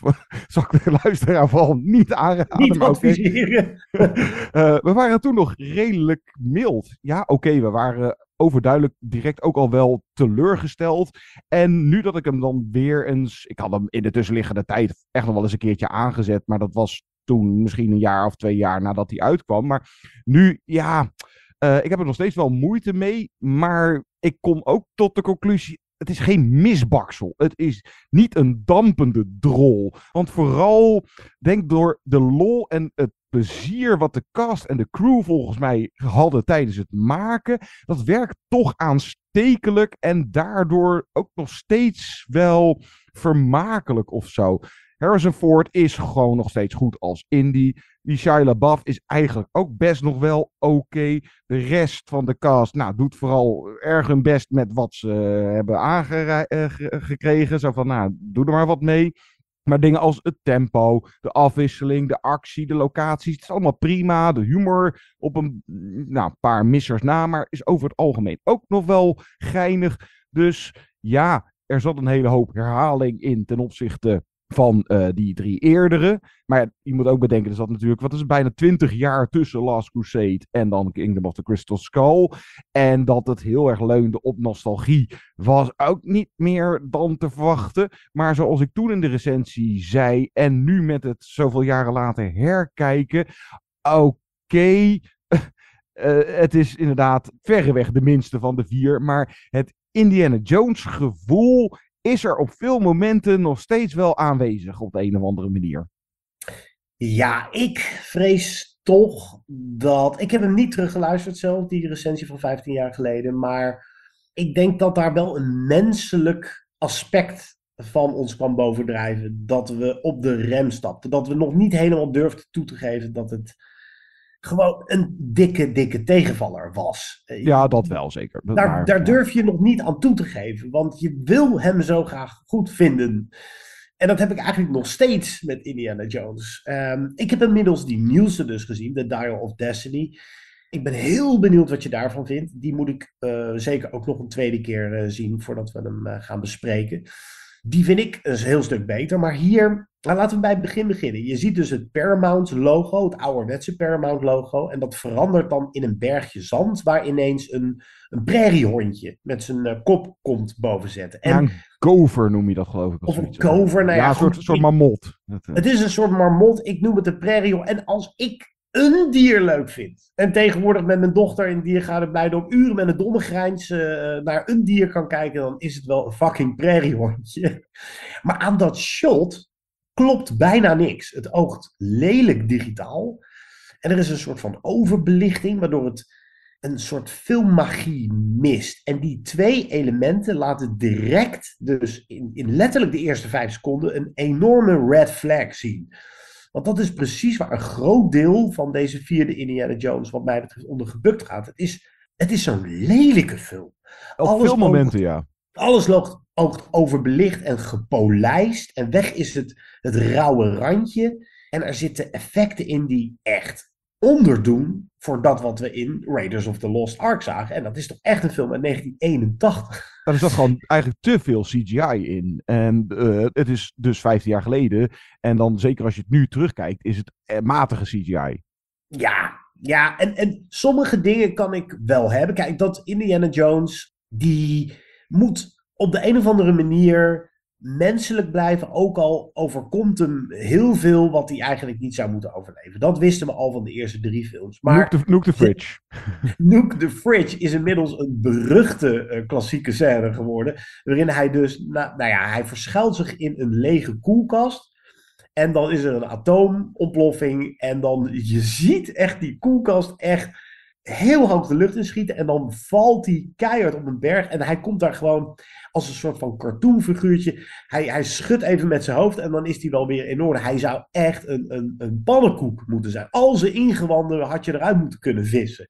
zal ik de luisteraar vooral niet aanraden. Niet adviseren. Eh, we waren toen nog redelijk mild. Ja, oké, we waren overduidelijk direct ook al wel teleurgesteld. En nu dat ik hem dan weer eens... Ik had hem in de tussenliggende tijd echt nog wel eens een keertje aangezet. Maar dat was toen misschien een jaar of twee jaar nadat hij uitkwam. Maar nu, ja... eh, ik heb er nog steeds wel moeite mee. Maar ik kom ook tot de conclusie... Het is geen misbaksel. Het is niet een dampende drol. Want vooral, denk door de lol en het plezier wat de cast en de crew volgens mij hadden tijdens het maken. Dat werkt toch aanstekelijk en daardoor ook nog steeds wel vermakelijk of zo. Harrison Ford is gewoon nog steeds goed als Indy. Die Shia LaBeouf is eigenlijk ook best nog wel oké. De rest van de cast nou, doet vooral erg hun best met wat ze hebben aangekregen. Zo van, nou, doe er maar wat mee. Maar dingen als het tempo, de afwisseling, de actie, de locaties, het is allemaal prima. De humor op een nou, paar missers na, maar is over het algemeen ook nog wel geinig. Dus ja, er zat een hele hoop herhaling in ten opzichte van eh, die drie eerdere. Maar je moet ook bedenken, er zat natuurlijk, wat is het, bijna twintig jaar tussen Last Crusade en dan Kingdom of the Crystal Skull. En dat het heel erg leunde op nostalgie, was ook niet meer dan te verwachten. Maar zoals ik toen in de recensie zei, en nu met het zoveel jaren later herkijken, oké. eh, het is inderdaad verreweg de minste van de vier, maar het Indiana Jones gevoel is er op veel momenten nog steeds wel aanwezig op de een of andere manier. Ja, ik vrees toch dat. Ik heb hem niet teruggeluisterd zelf, die recensie van 15 jaar geleden. Maar ik denk dat daar wel een menselijk aspect van ons kwam bovendrijven. Dat we op de rem stapten. Dat we nog niet helemaal durfden toe te geven dat het gewoon een dikke, dikke tegenvaller was. Ja, dat wel zeker. Daar, Maar, daar ja. durf je nog niet aan toe te geven, want je wil hem zo graag goed vinden. En dat heb ik eigenlijk nog steeds met Indiana Jones. Ehm, ik heb inmiddels die nieuwste dus gezien, The Dial of Destiny. Ik ben heel benieuwd wat je daarvan vindt. Die moet ik eh, zeker ook nog een tweede keer eh, zien voordat we hem eh, gaan bespreken. Die vind ik een heel stuk beter. Maar hier, nou, laten we bij het begin beginnen. Je ziet dus het Paramount logo, het ouderwetse Paramount logo. En dat verandert dan in een bergje zand waar ineens een, een prairiehondje met zijn eh, kop komt bovenzetten. En Ja, een gover noem je dat geloof ik. Of een gover, nou ja, ja een soort, soort marmot. Eh, het is een soort marmot. Ik noem het een prairiehond. En als ik een dier leuk vind. En tegenwoordig met mijn dochter in diergaarde Blijdorp uren met een domme grijns eh, naar een dier kan kijken, dan is het wel een fucking prairiehondje. Maar aan dat shot klopt bijna niks. Het oogt lelijk digitaal. En er is een soort van overbelichting, waardoor het een soort filmmagie mist. En die twee elementen laten direct, dus in, in letterlijk de eerste vijf seconden, een enorme red flag zien. Want dat is precies waar een groot deel van deze vierde Indiana Jones, wat mij betreft, onder gebukt gaat. Het is, het is zo'n lelijke film. op alles veel momenten, ja. Alles loopt ook overbelicht en gepolijst. En weg is het, het rauwe randje. En er zitten effecten in die echt onderdoen voor dat wat we in Raiders of the Lost Ark zagen. En dat is toch echt een film uit 1981. Daar zat gewoon eigenlijk te veel CGI in. En eh, het is dus 15 jaar geleden. En dan zeker als je het nu terugkijkt, is het eh, matige CGI. Ja, ja en, en sommige dingen kan ik wel hebben. Kijk, dat Indiana Jones, die moet op de een of andere manier menselijk blijven. Ook al overkomt hem heel veel wat hij eigenlijk niet zou moeten overleven. Dat wisten we al van de eerste drie films. Maar Nook the, Nook the Fridge. Nook the Fridge is inmiddels een beruchte eh, klassieke scène geworden. Waarin hij dus, nou, nou ja, hij verschuilt zich in een lege koelkast. En dan is er een atoomontploffing. En dan, je ziet echt die koelkast echt heel hoog de lucht in schieten. En dan valt hij keihard op een berg. En hij komt daar gewoon als een soort van cartoonfiguurtje. Hij, hij schudt even met zijn hoofd en dan is hij wel weer in orde. Hij zou echt een, een, een pannenkoek moeten zijn. Al zijn ingewanden had je eruit moeten kunnen vissen.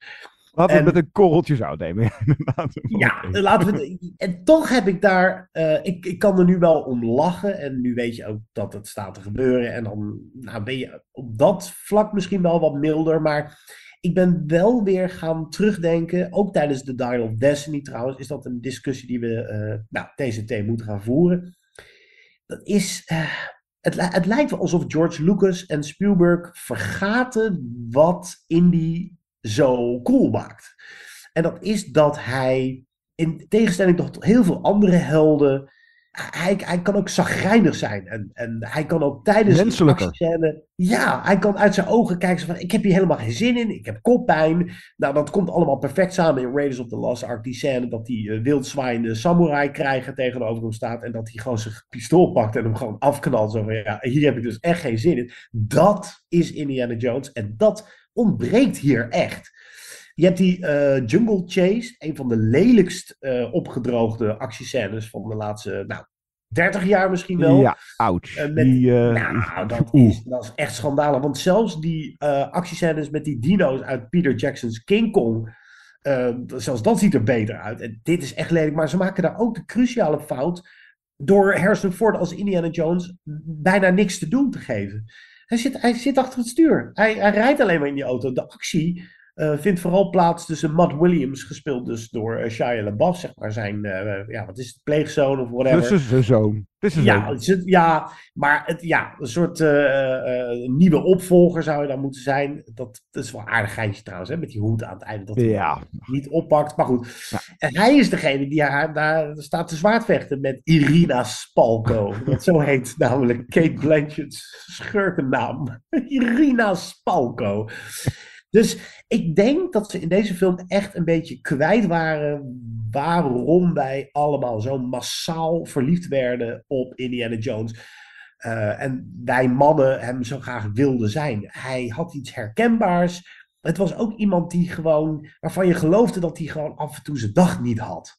Laten we En- met een korreltje zout nemen. Ja, laten we. het- En toch heb ik daar. eh, ik, ik kan er nu wel om lachen. En nu weet je ook dat het staat te gebeuren. En dan nou, ben je op dat vlak misschien wel wat milder. Maar ik ben wel weer gaan terugdenken. Ook tijdens de Dial of Destiny trouwens. Is dat een discussie die we. eh nou, TCT moeten gaan voeren. Dat is. eh, het, het lijkt wel alsof George Lucas en Spielberg vergaten wat Indie zo cool maakt. En dat is dat hij, in tegenstelling tot heel veel andere helden, hij, hij kan ook zagrijnig zijn. En, en hij kan ook tijdens een Menselijker. actiescène... Ja, hij kan uit zijn ogen kijken van, ik heb hier helemaal geen zin in, ik heb koppijn. Nou, dat komt allemaal perfect samen in Raiders of the Lost Ark. Die scène dat die eh, wildzwaaiende samurai krijger tegenover hem staat. En dat hij gewoon zijn pistool pakt en hem gewoon afknalt. Zo van, ja, hier heb ik dus echt geen zin in. Dat is Indiana Jones. En dat ontbreekt hier echt. Je hebt die eh, Jungle Chase, een van de lelijkst eh, opgedroogde actiescènes van de laatste, nou, 30 jaar misschien wel. Ja, ouch. Eh, met- Die, nou, dat is, dat is echt schandalig. Want zelfs die actiescènes met die dino's uit Peter Jackson's King Kong. zelfs dat ziet er beter uit. En dit is echt lelijk. Maar ze maken daar ook de cruciale fout. Door Harrison Ford als Indiana Jones bijna niks te doen te geven. Hij zit, hij zit achter het stuur. Hij, hij rijdt alleen maar in die auto. De actie eh, vindt vooral plaats tussen Matt Williams, gespeeld dus door eh, Shia LaBeouf, zeg maar zijn, eh, ja, wat is het, pleegzoon of whatever. Dus is zijn zoon. Is zijn Ja, het ja, maar het, ja, een soort nieuwe opvolger zou je dan moeten zijn. Dat, dat is wel een aardig geintje trouwens, hè, met die hoed aan het einde. Dat hij Ja. niet oppakt. Maar goed, en hij is degene die haar, daar staat te zwaardvechten met Irina Spalko. Dat zo heet namelijk Kate Blanchett's schurkennaam. Irina Spalko. Dus ik denk dat ze in deze film echt een beetje kwijt waren waarom wij allemaal zo massaal verliefd werden op Indiana Jones. Eh, en wij mannen hem zo graag wilden zijn. Hij had iets herkenbaars. Het was ook iemand die gewoon, waarvan je geloofde dat hij gewoon af en toe zijn dag niet had.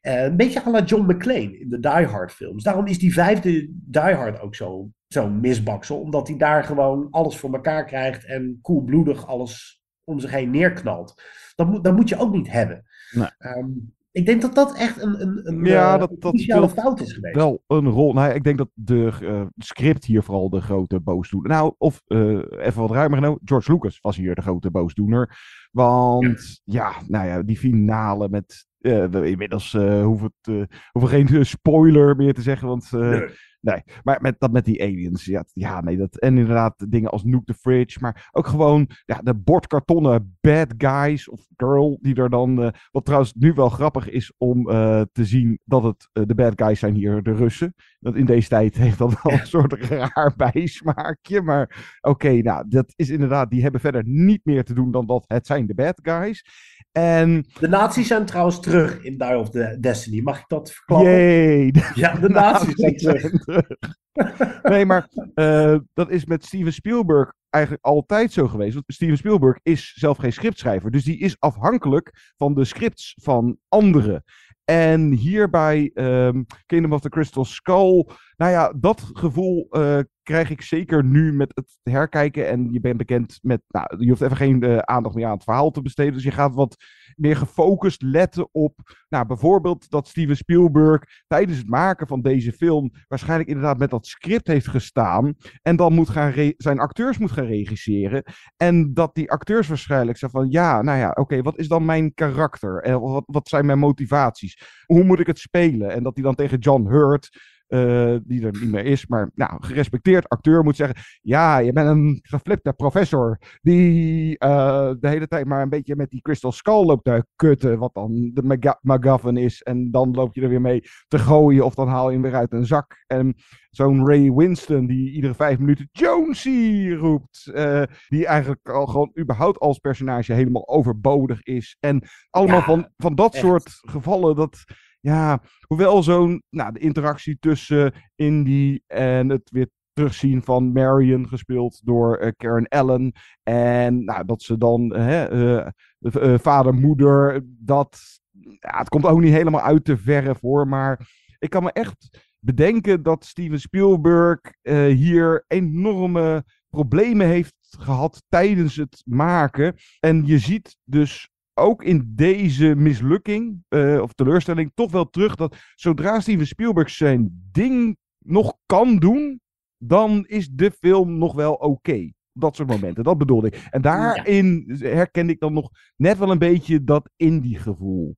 Eh, een beetje à la John McClane in de Die Hard films. Daarom is die vijfde Die Hard ook zo, zo misbaksel. Omdat hij daar gewoon alles voor elkaar krijgt en koelbloedig alles om zich heen neerknalt. Dat moet, dat moet je ook niet hebben. Nee. Ehm, ik denk dat dat echt een, een, een, Ja, eh, dat, dat fout is geweest. wel een rol. Nou, ik denk dat de eh, script hier vooral de grote boosdoener. Nou, of eh, even wat ruimer genomen, George Lucas was hier de grote boosdoener. Want ja, nou ja, die finale met. Eh, inmiddels eh hoeven, het, hoeven geen eh, spoiler meer te zeggen, want. Nee. Nee, maar met, dat met die aliens. Ja, ja, nee, dat. En inderdaad, dingen als Nook the Fridge. Maar ook gewoon ja, de bordkartonnen bad guys of girl. Die er dan. wat trouwens nu wel grappig is om te zien dat het de bad guys zijn hier de Russen. Dat in deze tijd heeft dat wel een soort raar bijsmaakje. Maar oké, nou, dat is inderdaad. Die hebben verder niet meer te doen dan dat het zijn de bad guys. En. De nazi's zijn trouwens terug in Die of the Destiny. Mag ik dat verklappen? Jee, Ja, de nazi's zijn terug. nee, maar eh, dat is met Steven Spielberg eigenlijk altijd zo geweest. Want Steven Spielberg is zelf geen scriptschrijver. Dus die is afhankelijk van de scripts van anderen. En hier bij ehm, Kingdom of the Crystal Skull, nou ja, dat gevoel eh, krijg ik zeker nu met het herkijken. En je bent bekend met. Nou, je hoeft even geen uh, aandacht meer aan het verhaal te besteden. Dus je gaat wat meer gefocust letten op. Nou, bijvoorbeeld dat Steven Spielberg tijdens het maken van deze film. waarschijnlijk inderdaad met dat script heeft gestaan. En dan moet gaan zijn acteurs moet gaan regisseren. En dat die acteurs waarschijnlijk zeggen van. Ja, nou ja, oké, wat is dan mijn karakter? En wat, wat zijn mijn motivaties? Hoe moet ik het spelen? En dat hij dan tegen John Hurt. Uh, die er niet meer is, maar nou, gerespecteerd acteur moet zeggen: Ja, je bent een geflipte professor die uh, de hele tijd maar een beetje met die Crystal Skull loopt te kutten, wat dan de McGuffin is. En dan loop je er weer mee te gooien of dan haal je hem weer uit een zak. En zo'n Ray Winston die iedere vijf minuten Jonesy roept, uh, die eigenlijk al gewoon überhaupt als personage helemaal overbodig is. En allemaal ja, van, van dat echt. soort gevallen dat ja, hoewel zo'n, nou, de interactie tussen Indy en het weer terugzien van Marion, gespeeld door uh, Karen Allen. En nou, dat ze dan, uh, uh, vader, moeder, dat, ja, het komt ook niet helemaal uit te verre voor. Maar ik kan me echt bedenken dat Steven Spielberg hier enorme problemen heeft gehad tijdens het maken. En je ziet dus ook in deze mislukking uh, of teleurstelling toch wel terug dat zodra Steven Spielberg zijn ding nog kan doen, dan is de film nog wel oké. Dat soort momenten, dat bedoelde ik. En daarin ja. herkende ik dan nog net wel een beetje dat indie gevoel.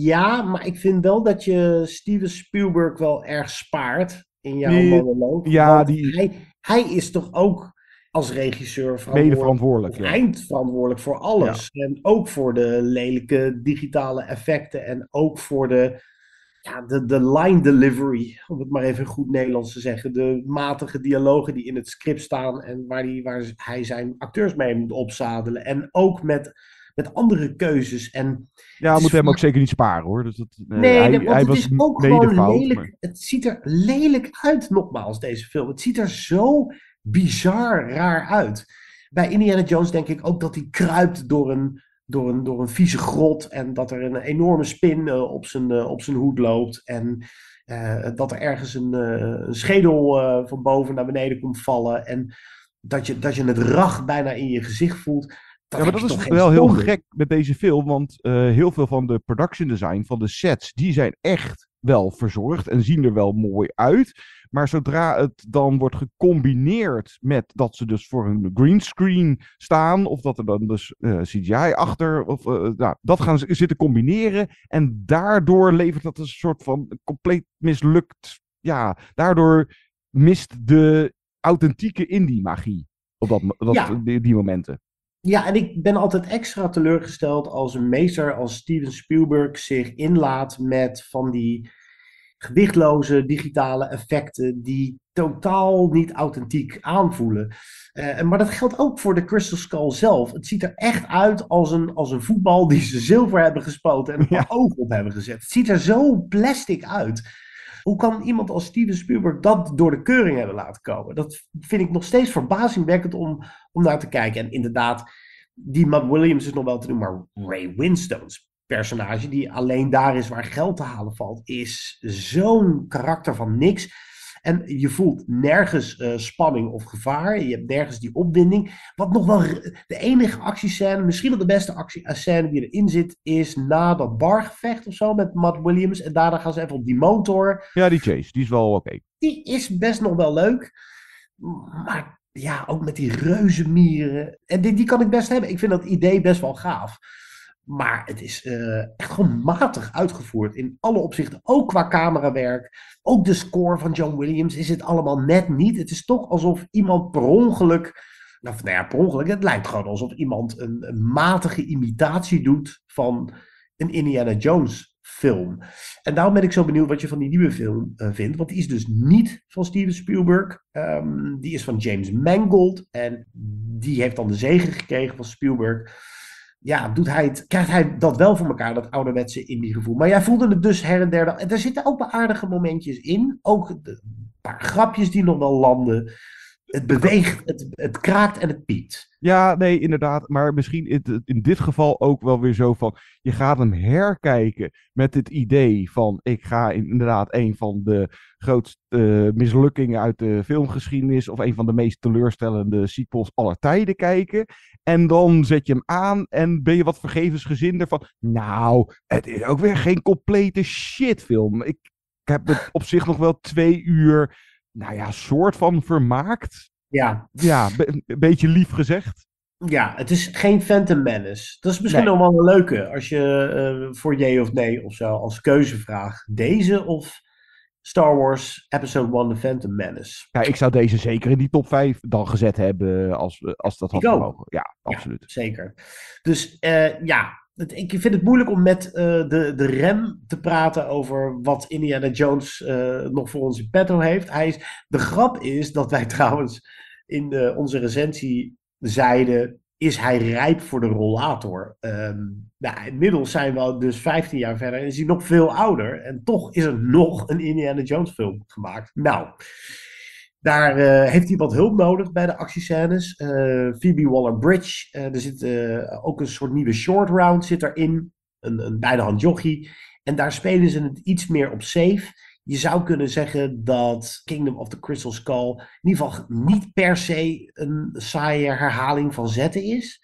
Ja, maar ik vind wel dat je Steven Spielberg wel erg spaart in jouw monoloog. Ja, die... hij, hij is toch ook als regisseur mede verantwoordelijk. Ja. Eindverantwoordelijk voor alles. Ja. En ook voor de lelijke digitale effecten. En ook voor de, ja, de, de line delivery, om het maar even goed Nederlands te zeggen. De matige dialogen die in het script staan. En waar, die, waar hij zijn acteurs mee moet opzadelen. En ook met, met andere keuzes. En ja, we moeten hem ook zeker niet sparen hoor. Dus dat, nee, hij, want hij het was is ook gewoon lelijk. Maar... Het ziet er lelijk uit, nogmaals, deze film. Het ziet er zo bizar raar uit. Bij Indiana Jones denk ik ook dat hij kruipt door een, door een, door een vieze grot. En dat er een enorme spin uh, op, zijn, uh, op zijn hoed loopt. En uh, dat er ergens een, een schedel van boven naar beneden komt vallen. En dat je, dat je het rag bijna in je gezicht voelt. Dat ja, maar dat is wel heel gek met deze film. Want heel veel van de production design van de sets, die zijn echt wel verzorgd en zien er wel mooi uit. Maar zodra het dan wordt gecombineerd met dat ze dus voor een greenscreen staan, of dat er dan dus uh, eh, CGI achter, of uh, nou, dat gaan ze zitten combineren. En daardoor levert dat een soort van compleet mislukt. Ja, daardoor mist de authentieke indie-magie op dat, dat, ja. die, die momenten. Ja, en ik ben altijd extra teleurgesteld als een meester als Steven Spielberg zich inlaat met van die gewichtloze digitale effecten die totaal niet authentiek aanvoelen. Uh, maar dat geldt ook voor de Crystal Skull zelf. Het ziet er echt uit als een, als een voetbal die ze zilver hebben gespoten en een ja. oog op hebben gezet. Het ziet er zo plastic uit. Hoe kan iemand als Steven Spielberg dat door de keuring hebben laten komen? Dat vind ik nog steeds verbazingwekkend om, om naar te kijken. En inderdaad, die Matt Williams is nog wel te doen, maar Ray Winstone's personage die alleen daar is waar geld te halen valt, is zo'n karakter van niks. En je voelt nergens uh, spanning of gevaar. Je hebt nergens die opwinding. Wat nog wel de enige actiescène, misschien wel de beste actiescène die erin zit, is na dat bargevecht of zo met Matt Williams. En daarna gaan ze even op die motor. Ja, die chase, die is wel oké. Die is best nog wel leuk. Maar ja, ook met die reuzenmieren. En die, die kan ik best hebben. Ik vind dat idee best wel gaaf. Maar het is uh, echt gewoon matig uitgevoerd in alle opzichten. Ook qua camerawerk. Ook de score van John Williams is het allemaal net niet. Het is toch alsof iemand per ongeluk. Nou, ja, per ongeluk. Het lijkt gewoon alsof iemand een, matige imitatie doet van een Indiana Jones film. En daarom ben ik zo benieuwd wat je van die nieuwe film uh, vindt. Want die is dus niet van Steven Spielberg. Um, die is van James Mangold. En die heeft dan de zegen gekregen van Spielberg ja, doet hij het, krijgt hij dat wel voor elkaar, dat ouderwetse indie gevoel. Maar jij voelde het dus her en der. En er zitten ook wel aardige momentjes in. Ook een paar grapjes die nog wel landen. Het beweegt, het, het kraakt en het piept. Ja, nee, inderdaad. Maar misschien in, in dit geval ook wel weer zo van. Je gaat hem herkijken met het idee van. Ik ga inderdaad een van de grootste eh, mislukkingen uit de filmgeschiedenis. of een van de meest teleurstellende sequels aller tijden kijken. En dan zet je hem aan en ben je wat vergevensgezinder van. Nou, het is ook weer geen complete shitfilm. Ik, ik heb het op zich nog wel twee uur. Nou ja, soort van vermaakt. Ja. Ja, be- een beetje lief gezegd. Ja, het is geen Phantom Menace. Dat is misschien Nee. nog wel een leuke. Als je eh, voor jee of nee of zo als keuzevraag. Deze of Star Wars Episode 1 The Phantom Menace. Ja, ik zou deze zeker in die top 5 dan gezet hebben als, als dat had gemogen. Ja, absoluut. Zeker. Dus eh, ja, ik vind het moeilijk om met eh, de, de rem te praten over wat Indiana Jones eh, nog voor ons in petto heeft. Hij is, de grap is dat wij trouwens in eh, onze recensie zeiden, is hij rijp voor de rollator? Ehm, nou, inmiddels zijn we dus 15 jaar verder en is hij nog veel ouder. En toch is er nog een Indiana Jones film gemaakt. Nou, daar eh, heeft hij wat hulp nodig bij de actiescènes. Eh Phoebe Waller-Bridge. eh, er zit ook een soort nieuwe short round zit erin. Een, een bij de hand jochie. En daar spelen ze het iets meer op safe. Je zou kunnen zeggen dat Kingdom of the Crystal Skull in ieder geval niet per se een saaie herhaling van zetten is.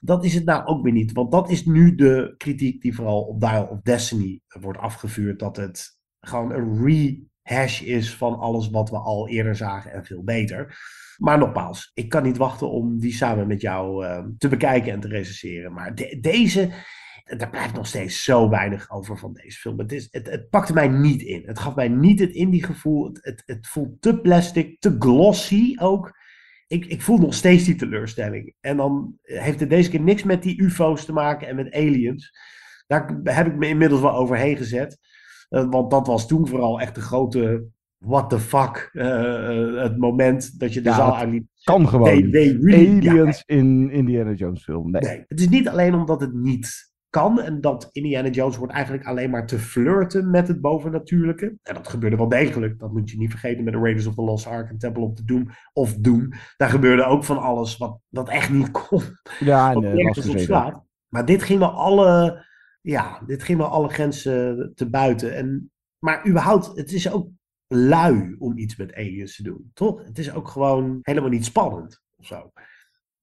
Dat is het nou ook weer niet. Want dat is nu de kritiek die vooral op Dial of Destiny wordt afgevuurd. Dat het gewoon een rehash is van alles wat we al eerder zagen en veel beter. Maar nogmaals, ik kan niet wachten om die samen met jou eh, te bekijken en te recenseren. Maar de- deze, daar blijft nog steeds zo weinig over van deze film. Het, het, pakte mij niet in. Het gaf mij niet het indie gevoel. Het, het, het voelt te plastic, te glossy ook. Ik, ik voel nog steeds die teleurstelling. En dan heeft het deze keer niks met die UFO's te maken en met aliens. Daar heb ik me inmiddels wel overheen gezet. Eh, want dat was toen vooral echt de grote what the fuck. eh, eh, het moment dat je de Ja, zaal uitliep. Kan gewoon. Ja, Aliens in Indiana Jones film. Nee. Nee, het is niet alleen omdat het niet kan en dat Indiana Jones wordt eigenlijk alleen maar te flirten met het bovennatuurlijke. En dat gebeurde wel degelijk. Dat moet je niet vergeten met de Raiders of the Lost Ark en Temple of the Doom of Doom. Daar gebeurde ook van alles wat, wat echt niet kon. Ja, uh, nergens was. Maar dit ging wel alle, ja, dit ging wel alle grenzen te buiten. En, maar überhaupt, het is ook lui om iets met aliens te doen, toch? Het is ook gewoon helemaal niet spannend of zo.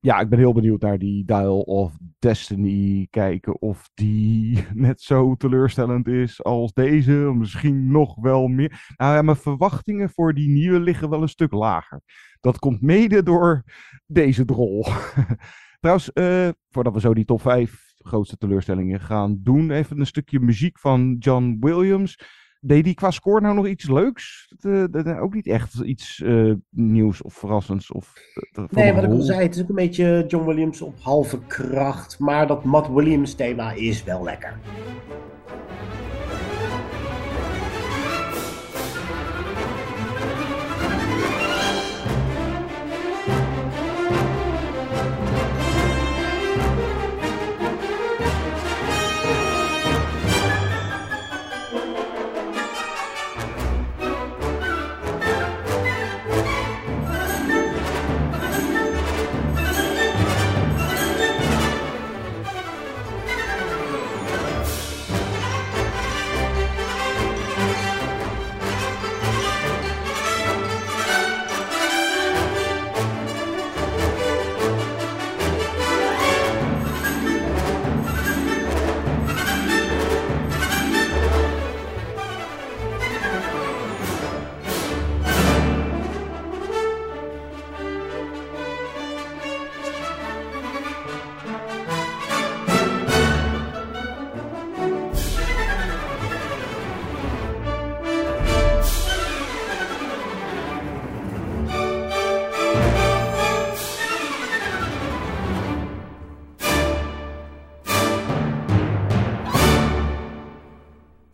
Ja, ik ben heel benieuwd naar die Dial of Destiny. Kijken of die net zo teleurstellend is als deze. Misschien nog wel meer. Nou mijn verwachtingen voor die nieuwe liggen wel een stuk lager. Dat komt mede door deze drol. Trouwens, eh, voordat we zo die top 5 grootste teleurstellingen gaan doen, even een stukje muziek van John Williams. Deed die qua score nou nog iets leuks? Eh, dat- ook niet echt iets eh, nieuws of verrassends? Of, eh, Nee, wat ik al zei, het is ook een beetje John Williams op halve kracht. Maar dat Matt Williams thema is wel lekker.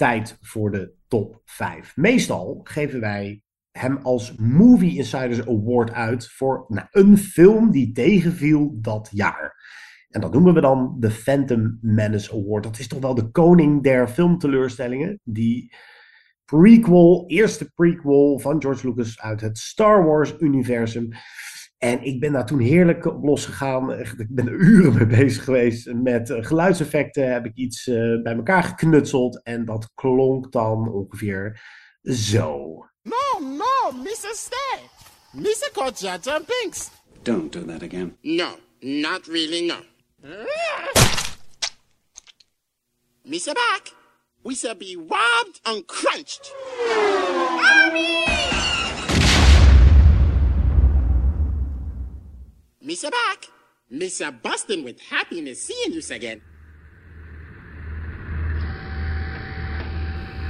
Tijd voor de top 5. Meestal geven wij hem als Movie Insiders Award uit voor nou, een film die tegenviel dat jaar. En dat noemen we dan de Phantom Menace Award. Dat is toch wel de koning der filmteleurstellingen. Die prequel, eerste prequel van George Lucas uit het Star Wars-universum. En ik ben daar toen heerlijk op losgegaan. Ik ben er uren mee bezig geweest. Met eh, geluidseffecten heb ik iets eh, bij elkaar geknutseld. En dat klonk dan ongeveer zo. No, no, Mr. Stay. Mr. Kojata and Pinks. Don't do that again. No, not really, no. Mr. Back, we shall be robbed and crunched. Mr. Back, Mr. Bustin with happiness seeing you again.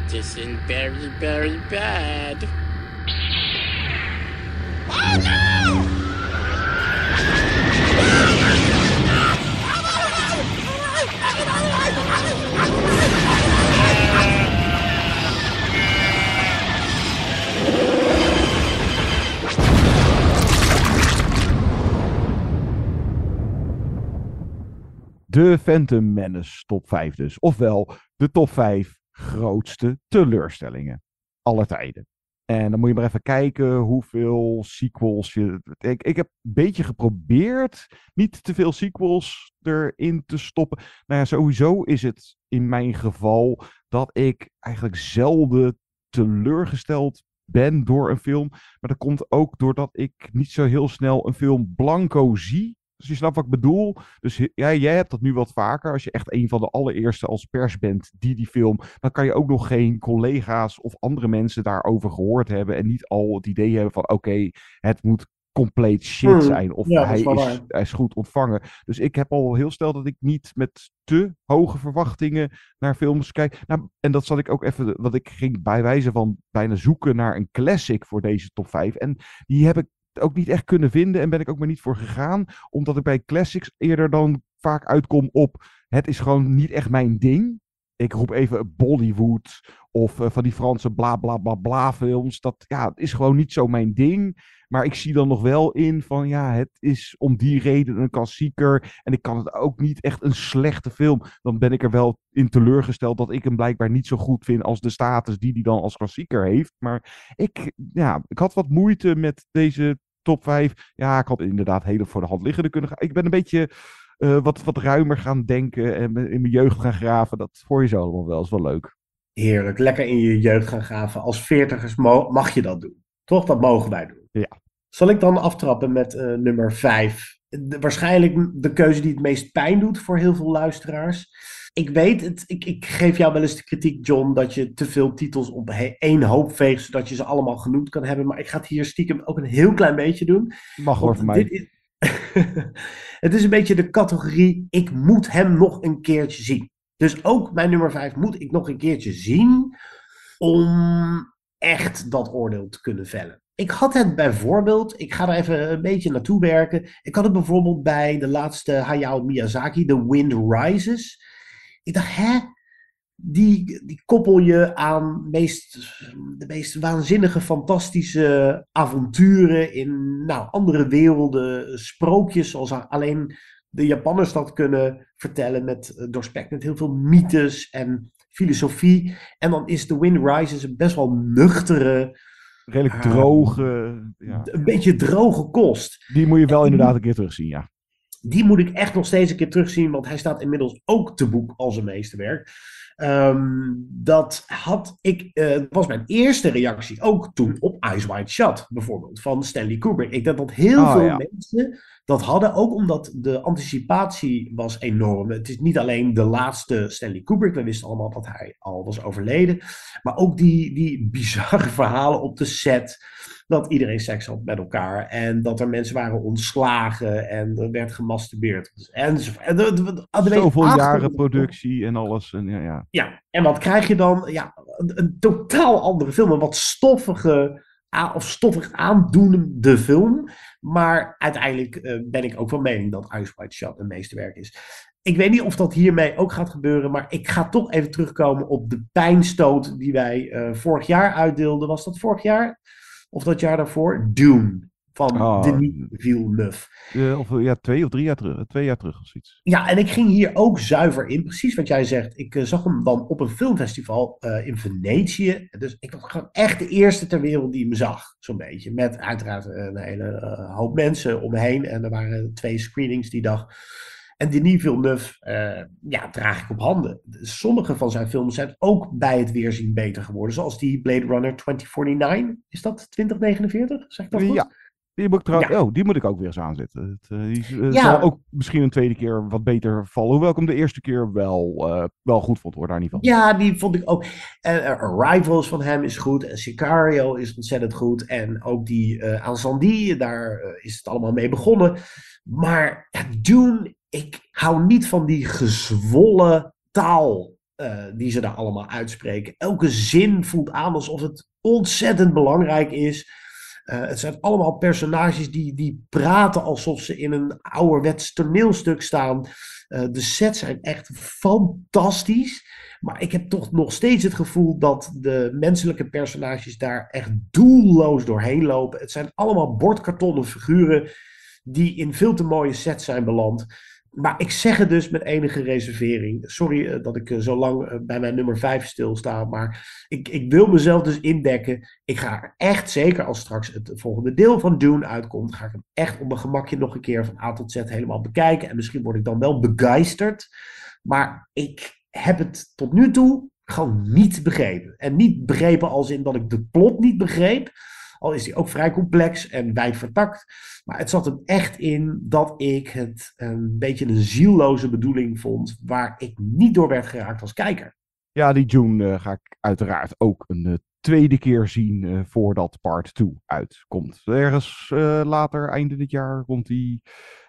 This is very, very bad. Oh no! De Phantom Menace top 5 dus. Ofwel de top 5 grootste teleurstellingen aller tijden. En dan moet je maar even kijken hoeveel sequels je. Ik, ik heb een beetje geprobeerd niet te veel sequels erin te stoppen. Nou ja, sowieso is het in mijn geval dat ik eigenlijk zelden teleurgesteld ben door een film. Maar dat komt ook doordat ik niet zo heel snel een film blanco zie. Dus je snapt wat ik bedoel. Dus ja, jij hebt dat nu wat vaker. Als je echt een van de allereerste als pers bent die die film. Dan kan je ook nog geen collega's of andere mensen daarover gehoord hebben. En niet al het idee hebben van: oké, het moet compleet shit Hmm, zijn. Of ja, hij, is hij is goed ontvangen. Dus ik heb al heel snel dat ik niet met te hoge verwachtingen naar films kijk. Nou, en dat zat ik ook even. Want ik ging bij wijze van bijna zoeken naar een classic voor deze top 5. En die heb ik ook niet echt kunnen vinden en ben ik ook maar niet voor gegaan. Omdat ik bij classics eerder dan vaak uitkom op het is gewoon niet echt mijn ding. Ik roep even Bollywood of eh, van die Franse bla bla bla bla films. Dat ja, het is gewoon niet zo mijn ding. Maar ik zie dan nog wel in van ja, het is om die reden een klassieker. En ik kan het ook niet echt een slechte film. Dan ben ik er wel in teleurgesteld dat ik hem blijkbaar niet zo goed vind als de status die hij dan als klassieker heeft. Maar ik, ja, ik had wat moeite met deze top 5. Ja, ik had inderdaad hele voor de hand liggende kunnen gaan. Ik ben een beetje eh, wat, wat ruimer gaan denken en in mijn jeugd gaan graven. Dat voor je zo allemaal wel. is wel leuk. Heerlijk, lekker in je jeugd gaan graven. Als veertigers mag je dat doen. Toch? Dat mogen wij doen. Ja. Zal ik dan aftrappen met eh, nummer 5? waarschijnlijk de keuze die het meest pijn doet voor heel veel luisteraars. Ik weet het, ik, ik geef jou wel eens de kritiek, John, dat je te veel titels op één hoop veegt, zodat je ze allemaal genoemd kan hebben. Maar ik ga het hier stiekem ook een heel klein beetje doen. Mag hoor van mij. dit is- het is een beetje de categorie, ik moet hem nog een keertje zien. Dus ook mijn nummer 5 moet ik nog een keertje zien om echt dat oordeel te kunnen vellen. Ik had het bijvoorbeeld, ik ga er even een beetje naartoe werken. Ik had het bijvoorbeeld bij de laatste Hayao Miyazaki, The Wind Rises. Ik dacht, hè? Die, die koppel je aan meest, de meest waanzinnige, fantastische avonturen in nou, andere werelden, sprookjes, zoals alleen de Japanners dat kunnen vertellen, met, eh, doorspekt met heel veel mythes en filosofie. En dan is The Wind Rises een best wel nuchtere, Redelijk Ah. droge. Ja. een beetje droge kost. Die moet je wel inderdaad een keer terugzien, ja. Die moet ik echt nog steeds een keer terugzien, want hij staat inmiddels ook te boek als een meesterwerk. Ehm, dat had ik, eh, was mijn eerste reactie ook toen op Eyes Wide Shut, bijvoorbeeld, van Stanley Kubrick. Ik denk dat heel Ah, veel ja. mensen dat hadden, ook omdat de anticipatie was enorm. Het is niet alleen de laatste Stanley Kubrick, we wisten allemaal dat hij al was overleden, maar ook die, die bizarre verhalen op de set dat iedereen seks had met elkaar. En dat er mensen waren ontslagen en er werd gemasturbeerd. En, en Zoveel jaren productie en alles. En, ja, ja. Ja, en wat krijg je dan? Ja, een, een totaal andere film. Een wat stoffige of stoffig aandoenende film. Maar uiteindelijk eh, ben ik ook van mening dat Ice White Shot een meesterwerk is. Ik weet niet of dat hiermee ook gaat gebeuren, maar ik ga toch even terugkomen op de pijnstoot die wij eh, vorig jaar uitdeelden. Was dat vorig jaar? Of dat jaar daarvoor? Dune. Van Oh. Denis Villeneuve. Eh, of, eh, ja, twee of drie jaar terug. Twee jaar terug of zoiets. Ja, en ik ging hier ook zuiver in. Precies wat jij zegt. Ik eh, zag hem dan op een filmfestival eh, in Venetië. Dus ik was gewoon echt de eerste ter wereld die hem zag. Zo'n beetje. Met uiteraard een hele eh, hoop mensen om me heen. En er waren twee screenings die dag. En Denis Villeneuve, eh, ja, draag ik op handen. Sommige van zijn films zijn ook bij het weerzien beter geworden. Zoals die Blade Runner 2049. Is dat 2049? Zeg ik dat goed? Ja. Die moet, ik trouw- Ja. oh, die moet ik ook weer eens aanzetten. Het, eh, die eh, Ja. zal ook misschien een tweede keer wat beter vallen. Hoewel ik hem de eerste keer wel, eh, wel goed vond, hoor, daar niet van. Ja, die vond ik ook. En Arrivals van hem is goed. En Sicario is ontzettend goed. En ook die eh Azandi, daar is het allemaal mee begonnen. Maar ja, Dune, ik hou niet van die gezwollen taal die ze daar allemaal uitspreken. Elke zin voelt aan alsof het ontzettend belangrijk is. Eh, het zijn allemaal personages die, die praten alsof ze in een ouderwets toneelstuk staan. Eh, de sets zijn echt fantastisch. Maar ik heb toch nog steeds het gevoel dat de menselijke personages daar echt doelloos doorheen lopen. Het zijn allemaal bordkartonnen figuren die in veel te mooie sets zijn beland. Maar ik zeg het dus met enige reservering. Sorry eh, dat ik eh, zo lang eh, bij mijn nummer 5 stilsta. Maar ik, ik wil mezelf dus indekken. Ik ga echt, zeker als straks het volgende deel van Dune uitkomt, ga ik hem echt op mijn gemakje nog een keer van A tot Z helemaal bekijken. En misschien word ik dan wel begeisterd. Maar ik heb het tot nu toe gewoon niet begrepen. En niet begrepen als in dat ik de plot niet begreep. Al is die ook vrij complex en wijd vertakt. Maar het zat hem echt in dat ik het een beetje een zielloze bedoeling vond. Waar ik niet door werd geraakt als kijker. Ja, die June eh, ga ik uiteraard ook een eh, tweede keer zien eh, voordat part 2 uitkomt. Ergens eh, later, einde dit jaar, komt die.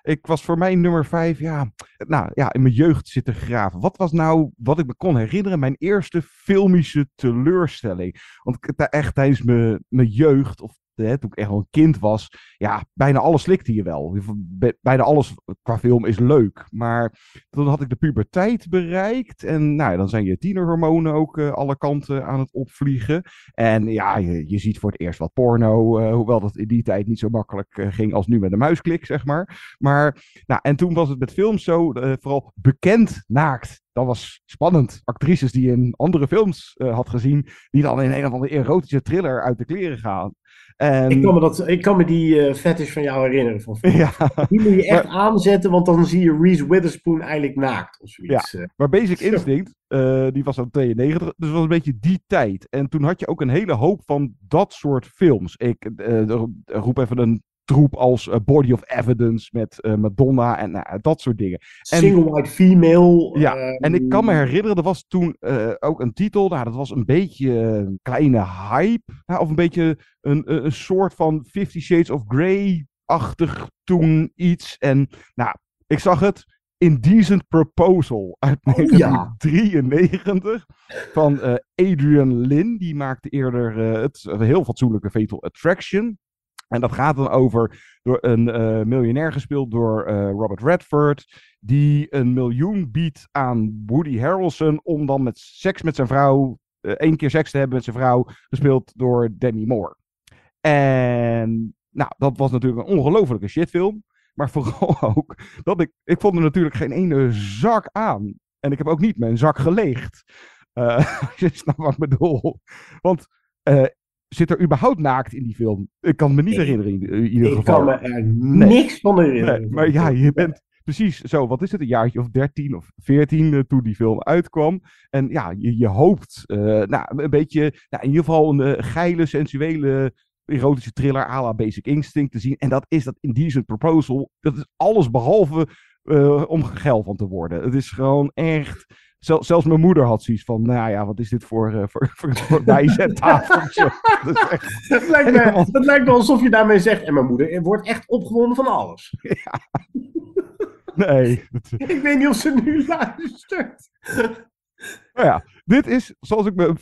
Ik was voor mij nummer 5, ja, nou ja, in mijn jeugd zitten graven. Wat was nou, wat ik me kon herinneren, mijn eerste filmische teleurstelling? Want echt tijdens mijn jeugd, of toen ik echt wel een kind was, ja, bijna alles slikte je wel. Bijna alles qua film is leuk. Maar toen had ik de puberteit bereikt. En nou, dan zijn je tienerhormonen ook eh, alle kanten aan het opvliegen. En ja, je, je ziet voor het eerst wat porno. eh, hoewel dat in die tijd niet zo makkelijk eh, ging als nu met een muisklik, zeg maar. Maar, nou, en toen was het met films zo, vooral bekend naakt. Dat was spannend. Actrices die je in andere films eh, had gezien, die dan in een of andere erotische thriller uit de kleren gaan. En... Ik kan me, dat, ik kan me die eh fetish van jou herinneren. Van Ja. Die moet je echt aanzetten, want dan zie je Reese Witherspoon eigenlijk naakt. Of zoiets. Ja, eh. maar Basic Instinct, die was van 92, dus was een beetje die tijd. En toen had je ook een hele hoop van dat soort films. Ik roep even een troep als eh, Body of Evidence met eh, Madonna en nou, dat soort dingen. En, Single white female. ja, ehm, en ik kan me herinneren, er was toen eh, ook een titel, nou, dat was een beetje een kleine hype, nou, of een beetje een, een soort van Fifty Shades of Grey-achtig toen iets. En nou, ik zag het, Indecent Proposal uit Oh, ja. 1993 van Adrian Lin. Die maakte eerder het heel fatsoenlijke Fatal Attraction. En dat gaat dan over door een eh, miljonair gespeeld door eh, Robert Redford. Die een miljoen biedt aan Woody Harrelson om dan met seks met zijn vrouw. eh, één keer seks te hebben met zijn vrouw. Gespeeld door Demi Moore. En nou, dat was natuurlijk een ongelofelijke shitfilm. Maar vooral ook dat ik. Ik vond er natuurlijk geen ene zak aan. En ik heb ook niet mijn zak geleegd. Als je snapt wat ik bedoel. Want zit er überhaupt naakt in die film? Ik kan me niet herinneren in, in ieder Ik geval. kan me er niks van herinneren. Nee, maar ja, je bent precies zo, wat is het, een jaartje of 13 of 14 eh, toen die film uitkwam. En ja, je, je hoopt, eh, nou, een beetje, nou, in ieder geval een eh, geile, sensuele, erotische thriller à la Basic Instinct te zien. En dat is dat Indecent Proposal. Dat is alles behalve eh, om geil van te worden. Het is gewoon echt... Zel- zelfs mijn moeder had zoiets van, nou ja, wat is dit voor, eh, voor, voor, voor bijzettafeltje? Dat echt- lijkt, me, het lijkt me alsof je daarmee zegt. En mijn moeder wordt echt opgewonden van alles. Nee. dat- Ik weet niet of ze nu luistert. Nou ja, dit is, zoals ik me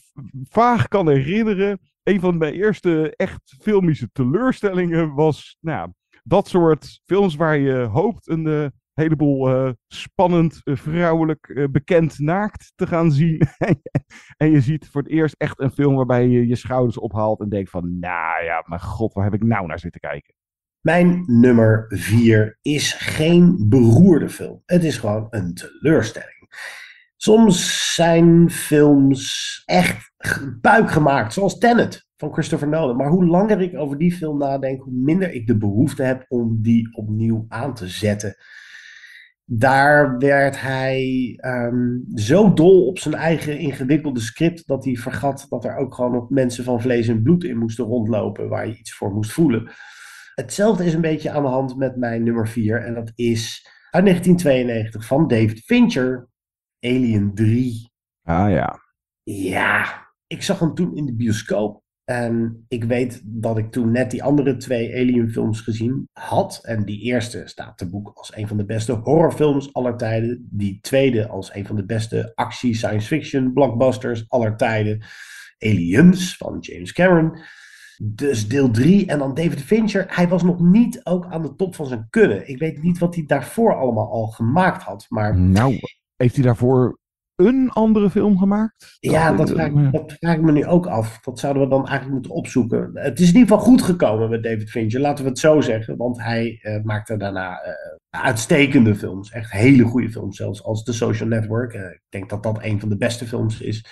vaag kan herinneren, een van mijn eerste echt filmische teleurstellingen was, nou, ja, dat soort films waar je hoopt een eh, heleboel eh, spannend, eh, vrouwelijk, eh, bekend naakt te gaan zien. en je ziet voor het eerst echt een film waarbij je je schouders ophaalt en denkt van, nou ja, mijn god, waar heb ik nou naar zitten kijken? Mijn nummer vier is geen beroerde film. Het is gewoon een teleurstelling. Soms zijn films echt buikgemaakt, zoals Tenet van Christopher Nolan. Maar hoe langer ik over die film nadenk, hoe minder ik de behoefte heb om die opnieuw aan te zetten. Daar werd hij ehm, zo dol op zijn eigen ingewikkelde script dat hij vergat dat er ook gewoon nog mensen van vlees en bloed in moesten rondlopen waar je iets voor moest voelen. Hetzelfde is een beetje aan de hand met mijn nummer 4 en dat is uit 1992 van David Fincher, Alien 3. Ah ja. Ja, ik zag hem toen in de bioscoop. En ik weet dat ik toen net die andere twee Alien films gezien had. En die eerste staat te boek als een van de beste horrorfilms aller tijden. Die tweede als een van de beste actie science fiction blockbusters aller tijden. Aliens van James Cameron. Dus deel 3 en dan David Fincher. Hij was nog niet ook aan de top van zijn kunnen. Ik weet niet wat hij daarvoor allemaal al gemaakt had. Maar Nou, heeft hij daarvoor een andere film gemaakt? Ja, dat vraag, ik, dat vraag ik me nu ook af. Dat zouden we dan eigenlijk moeten opzoeken. Het is in ieder geval goed gekomen met David Fincher, laten we het zo zeggen. Want hij eh, maakte daarna eh, uitstekende films. Echt hele goede films, zelfs als The Social Network. Eh, ik denk dat dat een van de beste films is.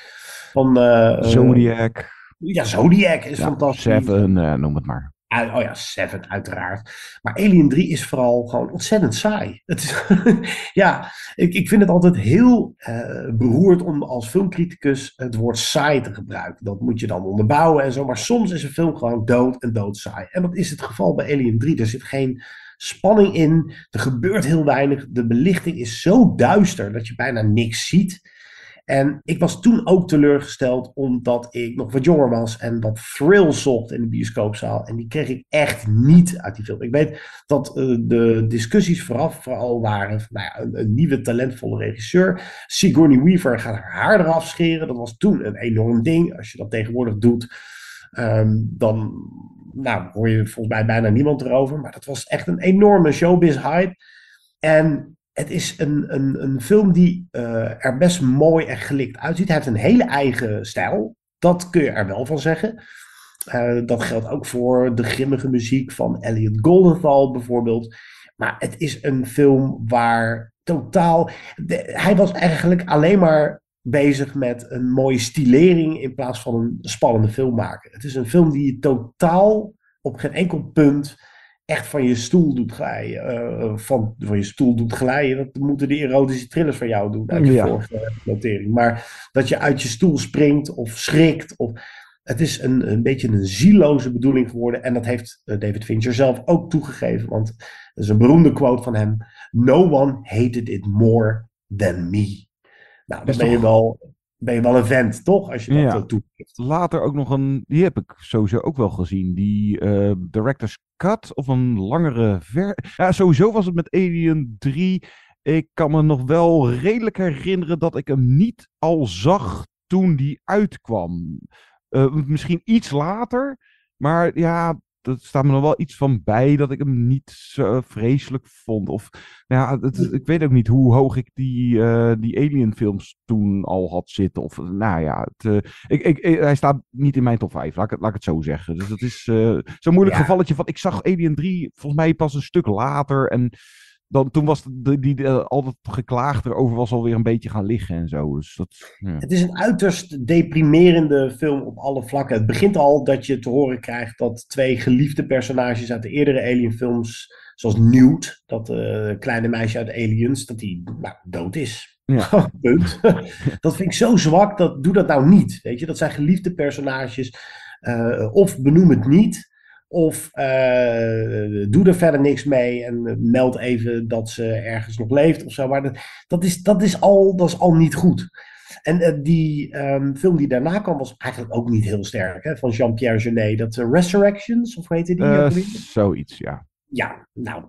Van, Zodiac. ja, Zodiac is Ja, fantastisch. Seven, noem het maar. Ah, Oh ja, Seven, uiteraard. Maar Alien 3 is vooral gewoon ontzettend saai. Het is, ja, ik, ik vind het altijd heel eh, beroerd om als filmcriticus het woord saai te gebruiken. Dat moet je dan onderbouwen en zo. Maar soms is een film gewoon dood en doodsaai. En dat is het geval bij Alien 3. Er zit geen spanning in. Er gebeurt heel weinig. De belichting is zo duister dat je bijna niks ziet. En ik was toen ook teleurgesteld omdat ik nog wat jonger was en wat thrill zocht in de bioscoopzaal. En die kreeg ik echt niet uit die film. Ik weet dat eh, de discussies vooraf vooral waren van nou ja, een, nieuwe talentvolle regisseur. Sigourney Weaver gaat haar haar eraf scheren. Dat was toen een enorm ding. Als je dat tegenwoordig doet, ehm, dan nou, hoor je volgens mij bijna niemand erover. Maar dat was echt een enorme showbiz hype. En het is een, een, een film die eh, er best mooi en gelikt uitziet. Hij heeft een hele eigen stijl. Dat kun je er wel van zeggen. Eh, dat geldt ook voor de grimmige muziek van Elliot Goldenthal bijvoorbeeld. Maar het is een film waar totaal. hij was eigenlijk alleen maar bezig met een mooie stilering in plaats van een spannende film maken. Het is een film die je totaal op geen enkel punt echt van je stoel doet glijden. eh, van, van je stoel doet glijden. Dat moeten de erotische thrillers van jou doen. Uit je Ja. vorige notering. Maar dat je uit je stoel springt of schrikt. Of, het is een, een beetje een zieloze bedoeling geworden. En dat heeft eh, David Fincher zelf ook toegegeven. Want dat is een beroemde quote van hem. No one hated it more than me. Nou, dan ben je, wel, ben je wel een vent, toch? Als je dat Ja. eh, toegeeft. Later ook nog een, die heb ik sowieso ook wel gezien. Die eh, Director's Cut of een langere ver. Ja, sowieso was het met Alien 3. Ik kan me nog wel redelijk herinneren dat ik hem niet al zag toen die uitkwam. Eh, misschien iets later, maar ja, er staat me nog wel iets van bij dat ik hem niet zo vreselijk vond. Of, nou ja, het, ik weet ook niet hoe hoog ik die, eh, die Alien films toen al had zitten. Of, nou ja, het, eh, ik, ik, hij staat niet in mijn top 5, laat ik het, laat ik het zo zeggen. Dus dat is eh, zo'n moeilijk Ja. gevalletje van, ik zag Alien 3 volgens mij pas een stuk later. En dan, toen was de, die, eh, al dat geklaagd erover was alweer een beetje gaan liggen en zo. Dus dat, ja. Het is een uiterst deprimerende film op alle vlakken. Het begint al dat je te horen krijgt dat twee geliefde personages uit de eerdere Alien-films, zoals Newt, dat eh, kleine meisje uit Aliens, dat die nou, dood is. Ja. Punt. dat vind ik zo zwak, dat, doe dat nou niet. Weet je? Dat zijn geliefde personages. Eh, of benoem het niet. Of eh, doe er verder niks mee en meld even dat ze ergens nog leeft of zo. Maar dat, dat, is, dat, is, al, dat is al niet goed. En eh, die ehm, film die daarna kwam was eigenlijk ook niet heel sterk. Hè? Van Jean-Pierre Jeunet. Dat eh, Resurrections, of hoe heette die? Eh, zoiets, ja. ja, nou.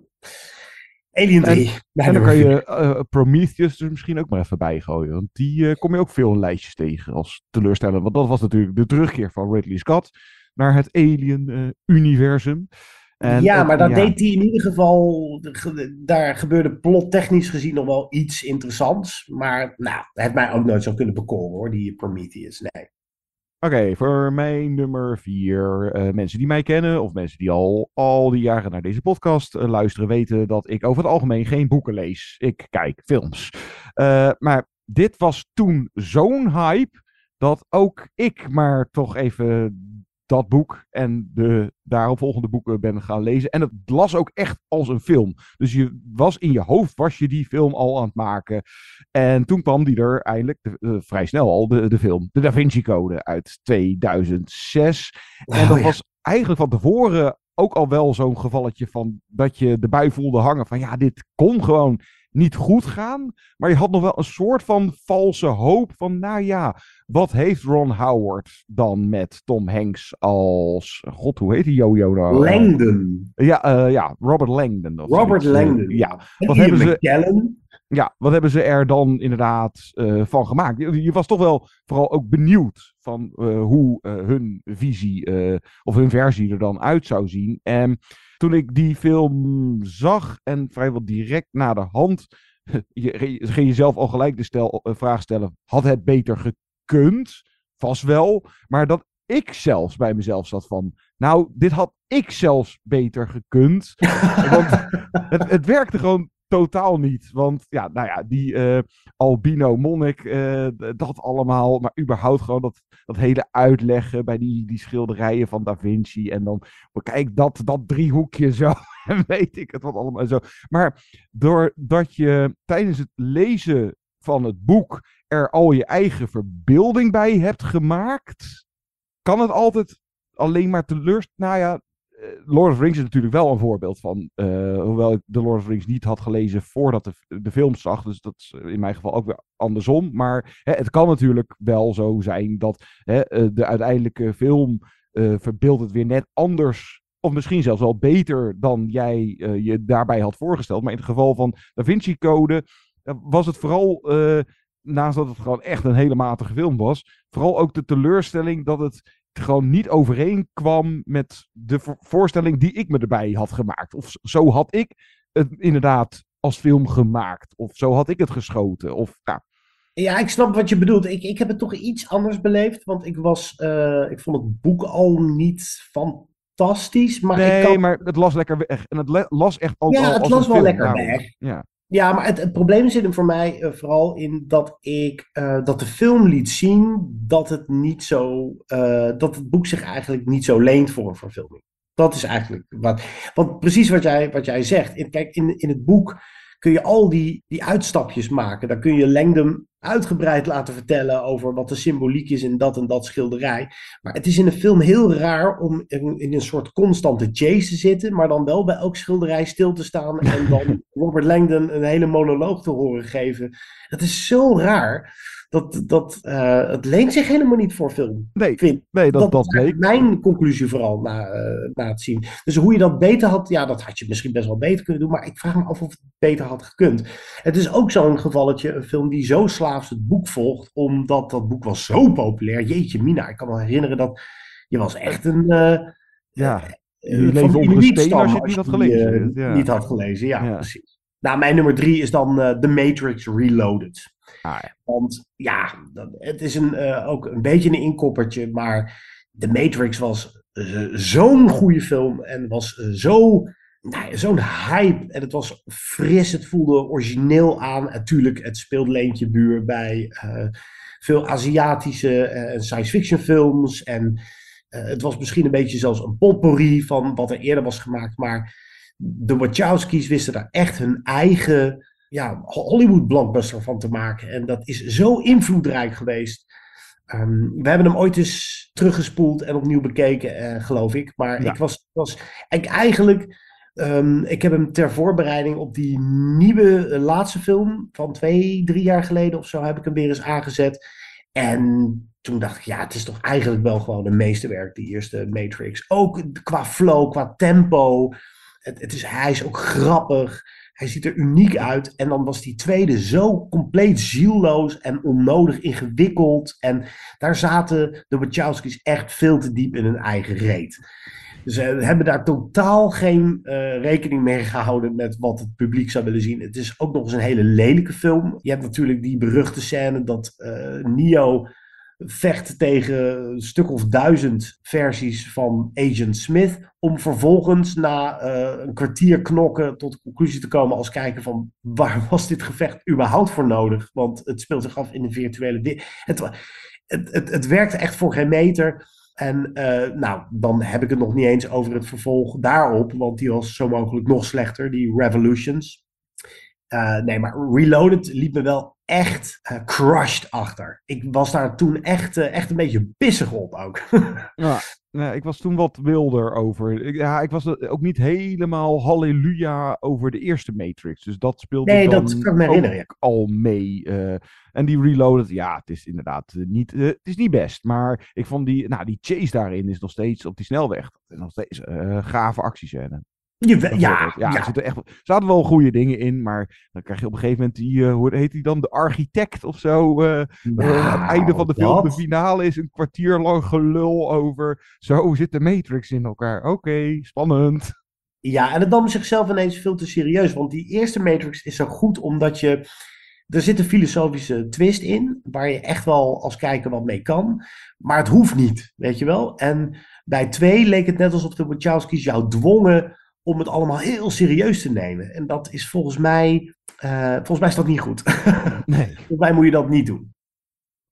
Alien 3. mijn En dan kan je eh, Prometheus er misschien ook maar even bij gooien. Want die eh, kom je ook veel in lijstjes tegen als teleurstellend. Want dat was natuurlijk de terugkeer van Ridley Scott naar het Alien-universum. ja, maar daar deed hij in ieder geval. ge- Daar gebeurde plottechnisch gezien nog wel iets interessants. Maar nou, het heeft mij ook nooit zo kunnen bekoren hoor, die Prometheus. Nee. Oké, voor mijn nummer vier. eh, mensen die mij kennen of mensen die al al die jaren naar deze podcast eh, luisteren, weten dat ik over het algemeen geen boeken lees. Ik kijk films. Eh, maar dit was toen zo'n hype dat ook ik maar toch even dat boek en de daaropvolgende boeken ben gaan lezen. En het las ook echt als een film. Dus je was in je hoofd, was je die film al aan het maken. En toen kwam die er eindelijk, de- eh, vrij snel al, de, de film. De Da Vinci Code uit 2006. En Oh, dat ja. was eigenlijk van tevoren ook al wel zo'n gevalletje van dat je de bui voelde hangen van ja, dit kon gewoon niet goed gaan. Maar je had nog wel een soort van valse hoop van nou ja, wat heeft Ron Howard dan met Tom Hanks als, god hoe heet die Jojo nou? Langdon. Ja, eh, ja, Robert Langdon. of Robert zoiets. Eh, Langdon. Ja, wat hebben ze... McKellen. Ja, wat hebben ze er dan inderdaad eh, van gemaakt? Je, je was toch wel vooral ook benieuwd van eh, hoe eh, hun visie eh, of hun versie er dan uit zou zien. En toen ik die film zag en vrijwel direct na de hand, je, je ging jezelf al gelijk de stel, eh, vraag stellen: had het beter gekund? Vast wel, maar dat ik zelfs bij mezelf zat van, nou, dit had ik zelfs beter gekund. Want het, het werkte gewoon totaal niet. Want ja, nou ja, die eh, albino monnik, eh, dat allemaal. Maar überhaupt gewoon dat, dat hele uitleggen bij die, die schilderijen van Da Vinci. En dan, kijk, dat, dat driehoekje zo. En weet ik het wat allemaal zo. Maar doordat je tijdens het lezen van het boek er al je eigen verbeelding bij hebt gemaakt, kan het altijd alleen maar teleurstellen. Nou ja, Lord of the Rings is natuurlijk wel een voorbeeld van. eh, hoewel ik de Lord of the Rings niet had gelezen voordat de, de film zag. Dus dat is in mijn geval ook weer andersom. Maar hè, het kan natuurlijk wel zo zijn dat hè, eh, de uiteindelijke film eh verbeeldt het weer net anders. Of misschien zelfs wel beter dan jij eh, je daarbij had voorgesteld. Maar in het geval van Da Vinci Code eh, was het vooral. eh, naast dat het gewoon echt een hele matige film was. Vooral ook de teleurstelling dat het gewoon niet overeenkwam met de vo- voorstelling die ik me erbij had gemaakt. Of zo had ik het inderdaad als film gemaakt. Of zo had ik het geschoten. Of, ja. Ja, ik snap wat je bedoelt. Ik, ik heb het toch iets anders beleefd. Want ik was, eh, ik vond het boek al niet fantastisch. Maar ik nee, kan... maar het las lekker weg. En het las echt ook Ja, al het als las wel film, lekker daarom. weg. Ja. Ja, maar het, het probleem zit hem voor mij eh, vooral in dat ik eh, dat de film liet zien dat het niet zo eh, dat het boek zich eigenlijk niet zo leent voor een verfilming. Dat is eigenlijk wat. Want precies wat jij, wat jij zegt. Kijk, in, in het boek kun je al die, die uitstapjes maken. Dan kun je Langdon uitgebreid laten vertellen over wat de symboliek is in dat en dat schilderij. Maar het is in de film heel raar om in, in een soort constante chase te zitten, maar dan wel bij elk schilderij stil te staan en dan Robert Langdon een hele monoloog te horen geven. Dat is zo raar. Dat, dat, eh, het leent zich helemaal niet voor film. Nee, vind. nee dat, dat, is eigenlijk mijn conclusie vooral na, eh, na het zien. Dus hoe je dat beter had, ja, dat had je misschien best wel beter kunnen doen. Maar ik vraag me af of het beter had gekund. Het is ook zo'n gevalletje, een film die zo slaafs het boek volgt, omdat dat boek was zo populair. Jeetje, Mina, ik kan me herinneren dat je was echt een. eh, Ja, je leven de onder een steen als je het niet had gelezen. Ja. Niet had gelezen, ja, Ja. precies. Nou, mijn nummer drie is dan eh The Matrix Reloaded. Ah, ja. Want ja, dat, het is een, eh, ook een beetje een inkoppertje, maar The Matrix was eh, zo'n goede film en was zo, nou, zo'n hype. En het was fris, het voelde origineel aan. Natuurlijk, het speelt leentje buur bij veel Aziatische eh, science fiction films. En het was misschien een beetje zelfs een potpourri van wat er eerder was gemaakt. Maar de Wachowski's wisten daar echt hun eigen ja, Hollywood blockbuster van te maken. En dat is zo invloedrijk geweest. Ehm, we hebben hem ooit eens teruggespoeld en opnieuw bekeken, eh, geloof ik. Maar Ja. ik was, was ik eigenlijk. ehm, ik heb hem ter voorbereiding op die nieuwe eh, laatste film van twee, drie jaar geleden of zo heb ik hem weer eens aangezet. En toen dacht ik, ja, het is toch eigenlijk wel gewoon een meesterwerk, die eerste Matrix. Ook qua flow, qua tempo. Het, het is, hij is ook grappig. Hij ziet er uniek uit. En dan was die tweede zo compleet zielloos en onnodig ingewikkeld. En daar zaten de Wachowski's echt veel te diep in hun eigen reet. Dus ze hebben daar totaal geen eh, rekening mee gehouden met wat het publiek zou willen zien. Het is ook nog eens een hele lelijke film. Je hebt natuurlijk die beruchte scène dat eh Neo vecht tegen een stuk of duizend versies van Agent Smith. Om vervolgens na eh, een kwartier knokken tot de conclusie te komen als kijker van waar was dit gevecht überhaupt voor nodig? Want het speelt zich af in een virtuele... Het, het, het, het werkte echt voor geen meter. En eh, nou, dan heb ik het nog niet eens over het vervolg daarop, want die was zo mogelijk nog slechter, die Revolutions. Eh, nee, maar Reloaded liep me wel echt eh, crushed achter. Ik was daar toen echt, eh, echt een beetje pissig op ook. Ja, nee, ik was toen wat wilder over. Ik, ja, ik was ook niet helemaal halleluja over de eerste Matrix. Dus dat speelde Nee, dan dat kan ik me herinneren, ook al mee. en die Reloaded, ja, het is inderdaad niet, het is niet best. Maar ik vond die, nou, die chase daarin is nog steeds op die snelweg. Dat is nog steeds gave actiescène. Je, ja, ja. Er, zitten echt, er zaten wel goede dingen in, maar dan krijg je op een gegeven moment die, eh, hoe heet die dan? De architect of zo. eh, eh, aan het einde van de film, de finale is een kwartier lang gelul over. Zo zit de Matrix in elkaar. Oké, spannend. Ja, en het nam zichzelf ineens veel te serieus. Want die eerste Matrix is zo goed omdat je. Er zit een filosofische twist in. Waar je echt wel als kijker wat mee kan. Maar het hoeft niet, weet je wel. En bij twee leek het net alsof de Wachowski's jou dwongen. Om het allemaal heel serieus te nemen. En dat is volgens mij. eh, volgens mij is dat niet goed. Nee. volgens mij moet je dat niet doen.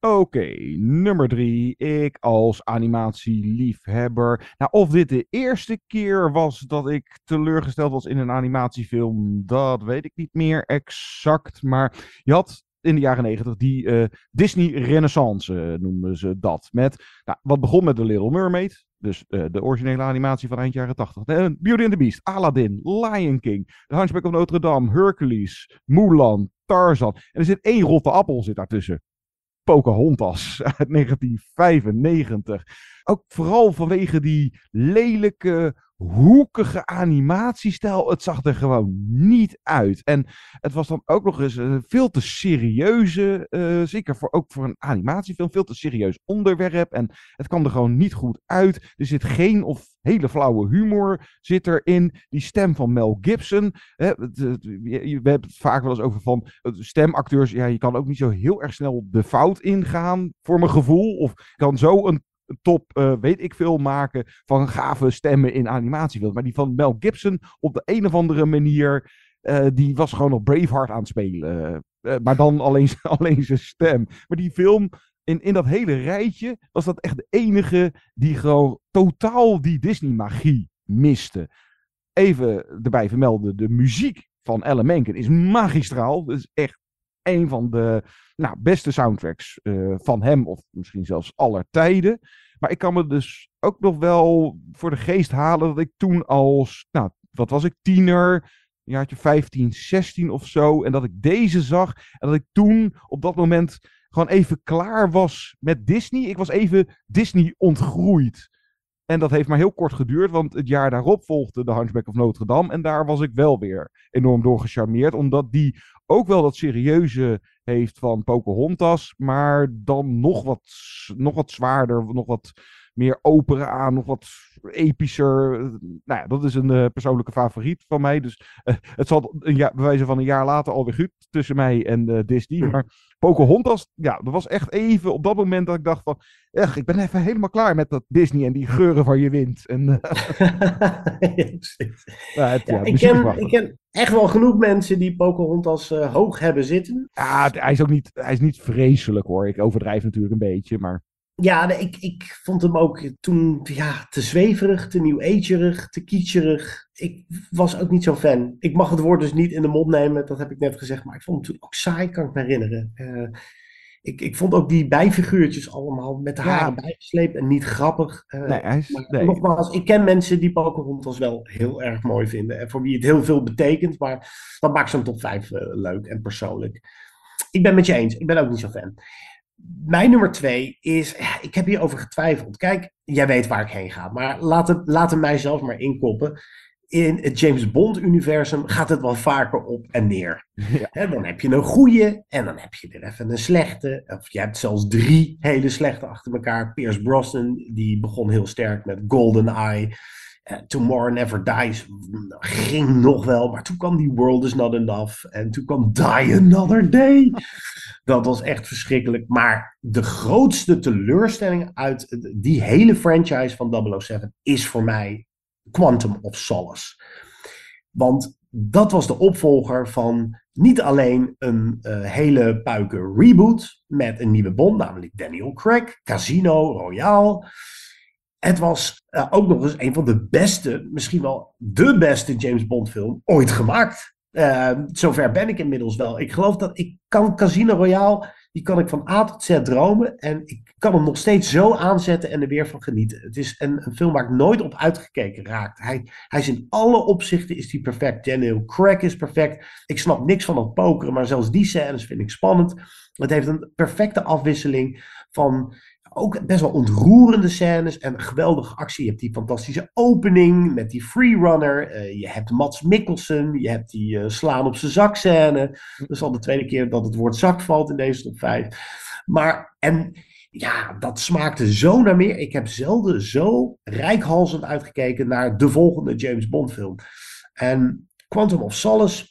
Oké, nummer drie. Ik als animatieliefhebber. Nou, of dit de eerste keer was dat ik teleurgesteld was in een animatiefilm, dat weet ik niet meer exact. Maar je had in de jaren negentig die eh, Disney Renaissance, eh, noemen ze dat. Met, nou, wat begon met The Little Mermaid. Dus eh, de originele animatie van eind jaren 80. En Beauty and the Beast, Aladdin, Lion King, The Hunchback of Notre Dame, Hercules, Mulan, Tarzan. En er zit één rotte appel zit daartussen. Pocahontas uit 1995. Ook vooral vanwege die lelijke, hoekige animatiestijl. Het zag er gewoon niet uit. En het was dan ook nog eens een veel te serieuze, eh, zeker voor, ook voor een animatiefilm, veel te serieus onderwerp. En het kwam er gewoon niet goed uit. Er zit geen of hele flauwe humor zit erin. Die stem van Mel Gibson. Hè, we hebben het vaak wel eens over van eh, stemacteurs. Ja, je kan ook niet zo heel erg snel de fout ingaan, voor mijn gevoel. Of kan zo een top, eh, weet ik veel, maken van gave stemmen in animatiefilms. Maar die van Mel Gibson op de een of andere manier, eh, die was gewoon op Braveheart aan het spelen. Eh, maar dan alleen, alleen zijn stem. Maar die film, in, in dat hele rijtje, was dat echt de enige die gewoon totaal die Disney-magie miste. Even erbij vermelden, de muziek van Alan Menken is magistraal. Dat is echt een van de nou, beste soundtracks eh, van hem, of misschien zelfs aller tijden. Maar ik kan me dus ook nog wel voor de geest halen dat ik toen als, nou, wat was ik, tiener, een jaartje 15, 16 of zo, en dat ik deze zag, en dat ik toen op dat moment gewoon even klaar was met Disney. Ik was even Disney ontgroeid. En dat heeft maar heel kort geduurd, want het jaar daarop volgde de Hunchback of Notre Dame. En daar was ik wel weer enorm door gecharmeerd, omdat die ook wel dat serieuze heeft van Pocahontas, maar dan nog wat, nog wat zwaarder, nog wat meer opera, nog wat epischer. Nou ja, dat is een eh, persoonlijke favoriet van mij. Dus eh, het zal een jaar, bij wijze van een jaar later alweer goed tussen mij en eh, Disney. Maar Pocahontas, ja, dat was echt even op dat moment dat ik dacht van, echt, ik ben even helemaal klaar met dat Disney en die geuren van je wind. En, ja, het, ja, Ja, ik, ken, prachtig. ik ken echt wel genoeg mensen die Pocahontas hoog hebben zitten. Ja, hij is ook niet, hij is niet vreselijk hoor. Ik overdrijf natuurlijk een beetje, maar Ja, ik, ik vond hem ook toen ja, te zweverig, te nieuw-agerig, te kitscherig. Ik was ook niet zo'n fan. Ik mag het woord dus niet in de mond nemen, dat heb ik net gezegd. Maar ik vond hem toen ook saai, kan ik me herinneren. Eh, ik, ik vond ook die bijfiguurtjes allemaal met de Ja. haren bijgesleept en niet grappig. Eh, Nee, hij is- maar nee. Nogmaals, ik ken mensen die Pocahontas wel heel erg mooi vinden. En voor wie het heel veel betekent. Maar dat maakt zo'n top 5 leuk en persoonlijk. Ik ben met je eens. Ik ben ook niet zo fan. Mijn nummer twee is, ik heb hierover getwijfeld. Kijk, jij weet waar ik heen ga, maar laat het, laat het mijzelf maar inkoppen. In het James Bond-universum gaat het wel vaker op en neer. Hè, dan heb je een goede en dan heb je weer even een slechte. Of je hebt zelfs drie hele slechte achter elkaar. Pierce Brosnan, die begon heel sterk met GoldenEye. eh, Tomorrow Never Dies ging nog wel, maar toen kwam die World Is Not Enough en toen kwam Die Another Day. Dat was echt verschrikkelijk. Maar de grootste teleurstelling uit die hele franchise van 007 is voor mij Quantum of Solace. Want dat was de opvolger van niet alleen een uh, hele puike reboot met een nieuwe Bond, namelijk Daniel Craig, Casino Royale. Het was uh, ook nog eens een van de beste, misschien wel de beste James Bond film ooit gemaakt. Uh, zover ben ik inmiddels wel. Ik geloof dat ik kan Casino Royale, die kan ik van A tot Z dromen. En ik kan hem nog steeds zo aanzetten en er weer van genieten. Het is een, een film waar ik nooit op uitgekeken raakt. Hij, hij is in alle opzichten is die perfect. Daniel Craig is perfect. Ik snap niks van dat pokeren, maar zelfs die scènes vind ik spannend. Het heeft een perfecte afwisseling van ook best wel ontroerende scènes en geweldige actie. Je hebt die fantastische opening met die freerunner. Uh, je hebt Mats Mikkelsen. Je hebt die uh, slaan op zijn zak scène. Dat is al de tweede keer dat het woord zak valt in deze top 5. Maar, en ja, dat smaakte zo naar meer. Ik heb zelden zo rijkhalsend uitgekeken naar de volgende James Bond film. En Quantum of Solace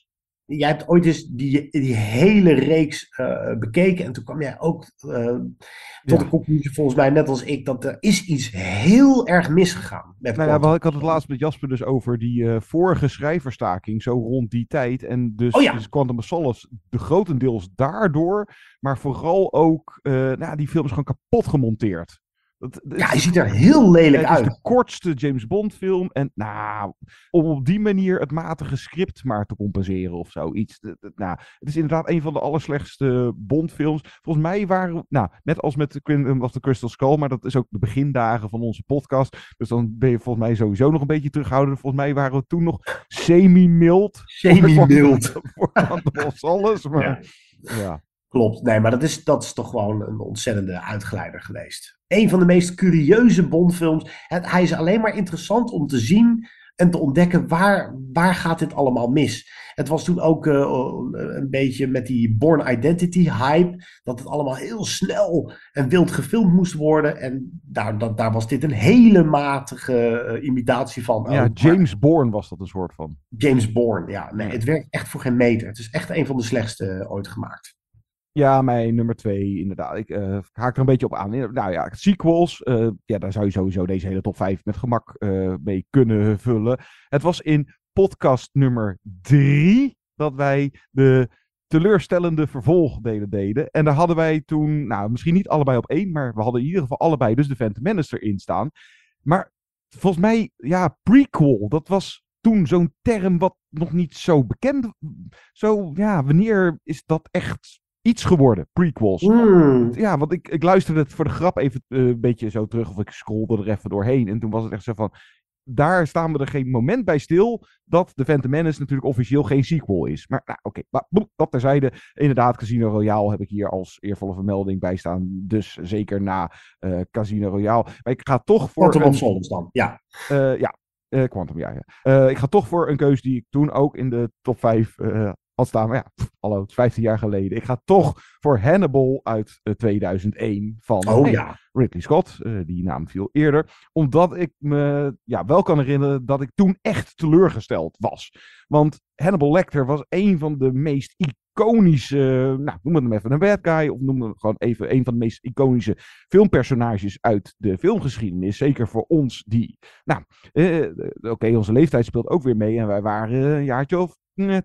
jij hebt ooit eens die, die hele reeks uh, bekeken. En toen kwam jij ook uh, tot ja. de conclusie, volgens mij, net als ik, dat er is iets heel erg misgegaan. Met nou ja, ik had het laatst met Jasper dus over die uh, vorige schrijverstaking, zo rond die tijd. En dus, oh ja. dus Quantum of Solace, de grotendeels daardoor, maar vooral ook, nou, die film is gewoon kapot gemonteerd. Dat, ja, hij ziet er heel lelijk uit. Het is de kortste James Bond film. En nou, om op die manier het matige script maar te compenseren of zoiets. Nou, het is inderdaad een van de allerslechtste Bond films. Volgens mij waren, nou, net als met Quantum of the Crystal Skull, maar dat is ook de begindagen van onze podcast. Dus dan ben je volgens mij sowieso nog een beetje terughouden. Volgens mij waren we toen nog semi-mild. Semi-mild. Voor of Solace, maar ja. ja. Klopt, nee, maar dat is, dat is toch gewoon een ontzettende uitgeleider geweest. Een van de meest curieuze Bondfilms. Het, hij is alleen maar interessant om te zien en te ontdekken waar, waar gaat dit allemaal mis. Het was toen ook uh, een beetje met die Born Identity hype, dat het allemaal heel snel en wild gefilmd moest worden. En daar, dat, daar was dit een hele matige uh, imitatie van. Ja, ook. James Bourne was dat een soort van. James Bourne, ja. Nee, het werkt echt voor geen meter. Het is echt een van de slechtste ooit gemaakt. Ja, mijn nummer twee, inderdaad. Ik uh, haak er een beetje op aan. Nou ja, sequels. Uh, ja, daar zou je sowieso deze hele top 5 met gemak uh, mee kunnen vullen. Het was in podcast nummer drie dat wij de teleurstellende vervolgdelen deden. En daar hadden wij toen, nou, misschien niet allebei op één, maar we hadden in ieder geval allebei dus de Phantom Menace erin staan. Maar volgens mij, ja, prequel, dat was toen zo'n term wat nog niet zo bekend. Zo, ja, wanneer is dat echt iets geworden, prequels. Mm. Ja, want ik, ik luisterde het voor de grap even uh, een beetje zo terug, of ik scrollde er even doorheen. En toen was het echt zo van, daar staan we er geen moment bij stil dat The Phantom Menace natuurlijk officieel geen sequel is. Maar nou, oké, okay. dat terzijde. Inderdaad, Casino Royale heb ik hier als eervolle vermelding bij staan. Dus zeker na uh, Casino Royale. Maar ik ga toch voor... Quantum of Solace dan, ja. Uh, ja, uh, Quantum, ja. ja. ik ga toch voor een keus die ik toen ook in de top 5 had staan. Maar ja, pff, hallo, het is 15 jaar geleden. Ik ga toch voor Hannibal uit uh, 2001 van oh, hey, ja. Ridley Scott. Uh, die naam viel eerder. Omdat ik me ja, wel kan herinneren dat ik toen echt teleurgesteld was. Want Hannibal Lecter was een van de meest iconische, nou, noem het hem even een bad guy, of noem het gewoon even een van de meest iconische filmpersonages uit de filmgeschiedenis. Zeker voor ons die, nou, uh, oké, okay, onze leeftijd speelt ook weer mee en wij waren een jaartje of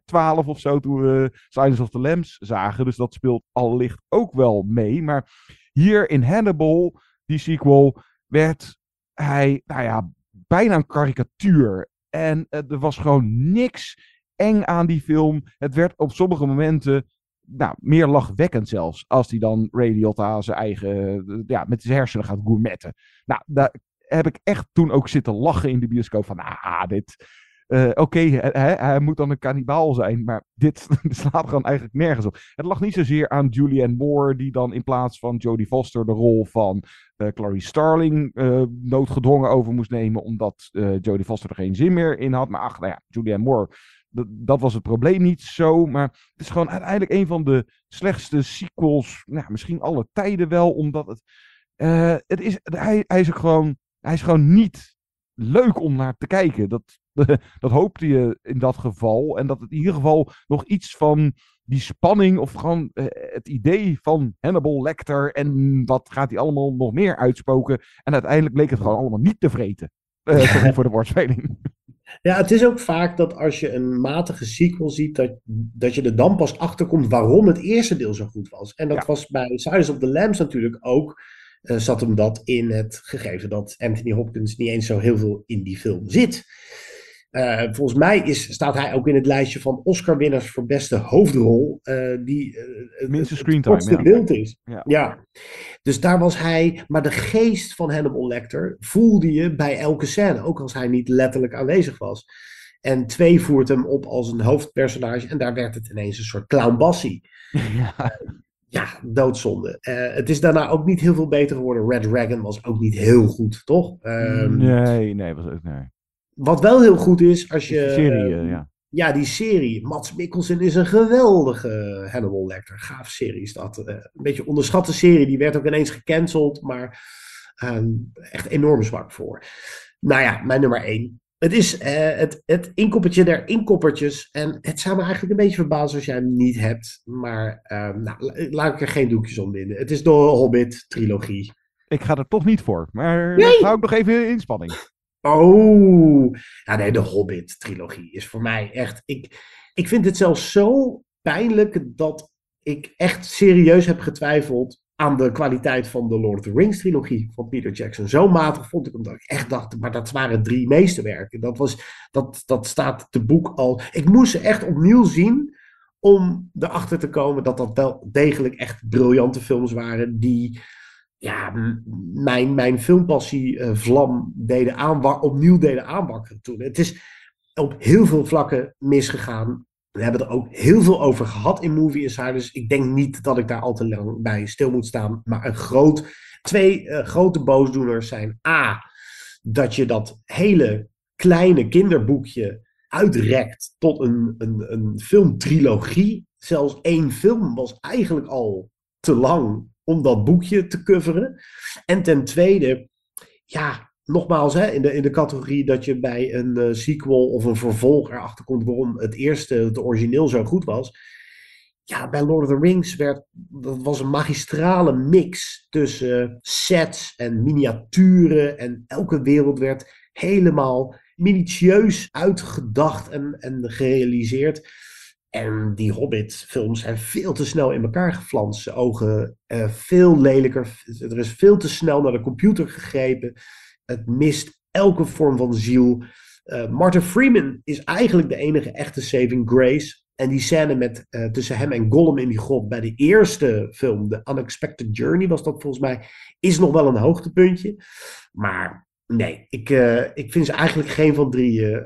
12 of zo toen we Silence of the Lambs zagen. Dus dat speelt allicht ook wel mee. Maar hier in Hannibal, die sequel, werd hij, nou ja, bijna een karikatuur. En uh, er was gewoon niks eng aan die film. Het werd op sommige momenten nou, meer lachwekkend zelfs. Als hij dan Ray zijn eigen, ja, met zijn hersenen gaat gourmetten. Nou, daar heb ik echt toen ook zitten lachen in de bioscoop. Van, ah, dit... Uh, Oké, hij, moet dan een kannibaal zijn, maar dit slaat gewoon eigenlijk nergens op. Het lag niet zozeer aan Julianne Moore, die dan in plaats van Jodie Foster de rol van uh, Clarice Starling uh, noodgedwongen over moest nemen, omdat Jodie Foster er geen zin meer in had. Maar ach, nou ja, Julianne Moore, dat was het probleem niet zo. Maar het is gewoon uiteindelijk een van de slechtste sequels, nou, misschien alle tijden wel, omdat het, het is, hij, hij is gewoon, hij is gewoon niet leuk om naar te kijken. Dat, dat hoopte je in dat geval. En dat het in ieder geval nog iets van die spanning of gewoon eh, het idee van Hannibal Lecter en wat gaat hij allemaal nog meer uitspoken. En uiteindelijk bleek het gewoon allemaal niet te vreten. Eh, voor de woordspeling. Ja, het is ook vaak dat als je een matige sequel ziet, dat, dat je er dan pas achter komt waarom het eerste deel zo goed was. En dat was bij Silence of the Lambs natuurlijk ook. eh, zat hem dat in het gegeven dat Anthony Hopkins niet eens zo heel veel in die film zit. Eh, volgens mij is, staat hij ook in het lijstje van Oscar-winnaars voor beste hoofdrol. eh, die eh, het- Minste het screentime, kortste ja. beeld is. Ja. Ja. Dus daar was hij. Maar de geest van Hannibal Lecter voelde je bij elke scène. Ook als hij niet letterlijk aanwezig was. En twee voert hem op als een hoofdpersonage. En daar werd het ineens een soort clown Bassie. Ja. Ja, doodzonde. Het is daarna ook niet heel veel beter geworden. Red Dragon was ook niet heel goed, toch? Ehm, nee, nee, was ook nee. Wat wel heel goed is, als je... Die serie, eh, ja. ja, die serie. Mats Mikkelsen is een geweldige Hannibal Lecter. Gaaf serie is dat. Eh, een beetje onderschatte serie. Die werd ook ineens gecanceld. Maar ehm, echt enorm zwak voor. Nou ja, mijn nummer één. Het is eh, het, het inkoppertje der inkoppertjes. En het zou me eigenlijk een beetje verbazen als jij hem niet hebt. Maar ehm, nou, la- laat ik er geen doekjes om. Het is de Hobbit-trilogie. Ik ga er toch niet voor. Maar Nee. hou ik nog even in spanning. Oh, nee, de Hobbit-trilogie is voor mij echt. Ik, ik vind het zelfs zo pijnlijk dat ik echt serieus heb getwijfeld aan de kwaliteit van de Lord of the Rings-trilogie van Peter Jackson. Zo matig vond ik hem dat ik echt dacht, maar dat waren drie meesterwerken. Dat, was, dat, dat staat te boek al. Ik moest ze echt opnieuw zien om erachter te komen dat dat wel degelijk echt briljante films waren die ja, mijn, mijn filmpassie eh, vlam deden aanwa- opnieuw deden aanwakkeren toen. Het is op heel veel vlakken misgegaan. We hebben er ook heel veel over gehad in Movie Insiders. Ik denk niet dat ik daar al te lang bij stil moet staan. Maar een groot, twee eh, grote boosdoeners zijn A, dat je dat hele kleine kinderboekje uitrekt tot een, een, een filmtrilogie. Zelfs één film was eigenlijk al te lang om dat boekje te coveren. En ten tweede, ja, nogmaals, hè, in, de, in de categorie dat je bij een eh, sequel of een vervolg erachter komt waarom het eerste, het origineel zo goed was. Ja, bij Lord of the Rings werd, dat was een magistrale mix tussen sets en miniaturen. En elke wereld werd helemaal minutieus uitgedacht en, en gerealiseerd. En die Hobbit-films zijn veel te snel in elkaar geflanst. Ogen eh, veel lelijker. Er is veel te snel naar de computer gegrepen. Het mist elke vorm van ziel. Eh, Martin Freeman is eigenlijk de enige echte saving grace. En die scène met, eh, tussen hem en Gollum in die grot bij de eerste film, The Unexpected Journey was dat volgens mij, is nog wel een hoogtepuntje. Maar nee, ik, ik vind ze eigenlijk geen van drie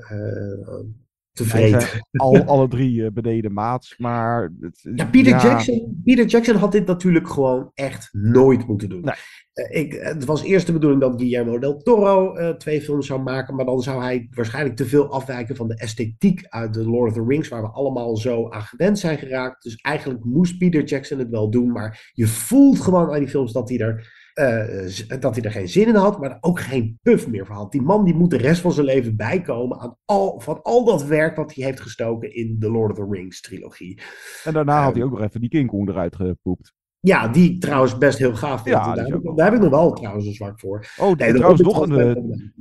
tevreden. al, alle drie eh, beneden maats, maar... Het, Ja, Peter, Jackson, Peter Jackson had dit natuurlijk gewoon echt nooit moeten doen. Eh, ik, het was eerst de bedoeling dat Guillermo del Toro eh, twee films zou maken, maar dan zou hij waarschijnlijk te veel afwijken van de esthetiek uit de Lord of the Rings, waar we allemaal zo aan gewend zijn geraakt. Dus eigenlijk moest Peter Jackson het wel doen, maar je voelt gewoon aan die films dat hij er, eh, z- dat hij er geen zin in had, maar ook geen puff meer voor had. Die man die moet de rest van zijn leven bijkomen aan al, van al dat werk wat hij heeft gestoken in de Lord of the Rings trilogie. En daarna had hij ook nog even die King Kong eruit gepoept. Ja, die trouwens best heel gaaf vind. Ja, daar, heb ik, daar heb ik nog wel trouwens een zwak voor. Oh, Nee, trouwens nog een, eh,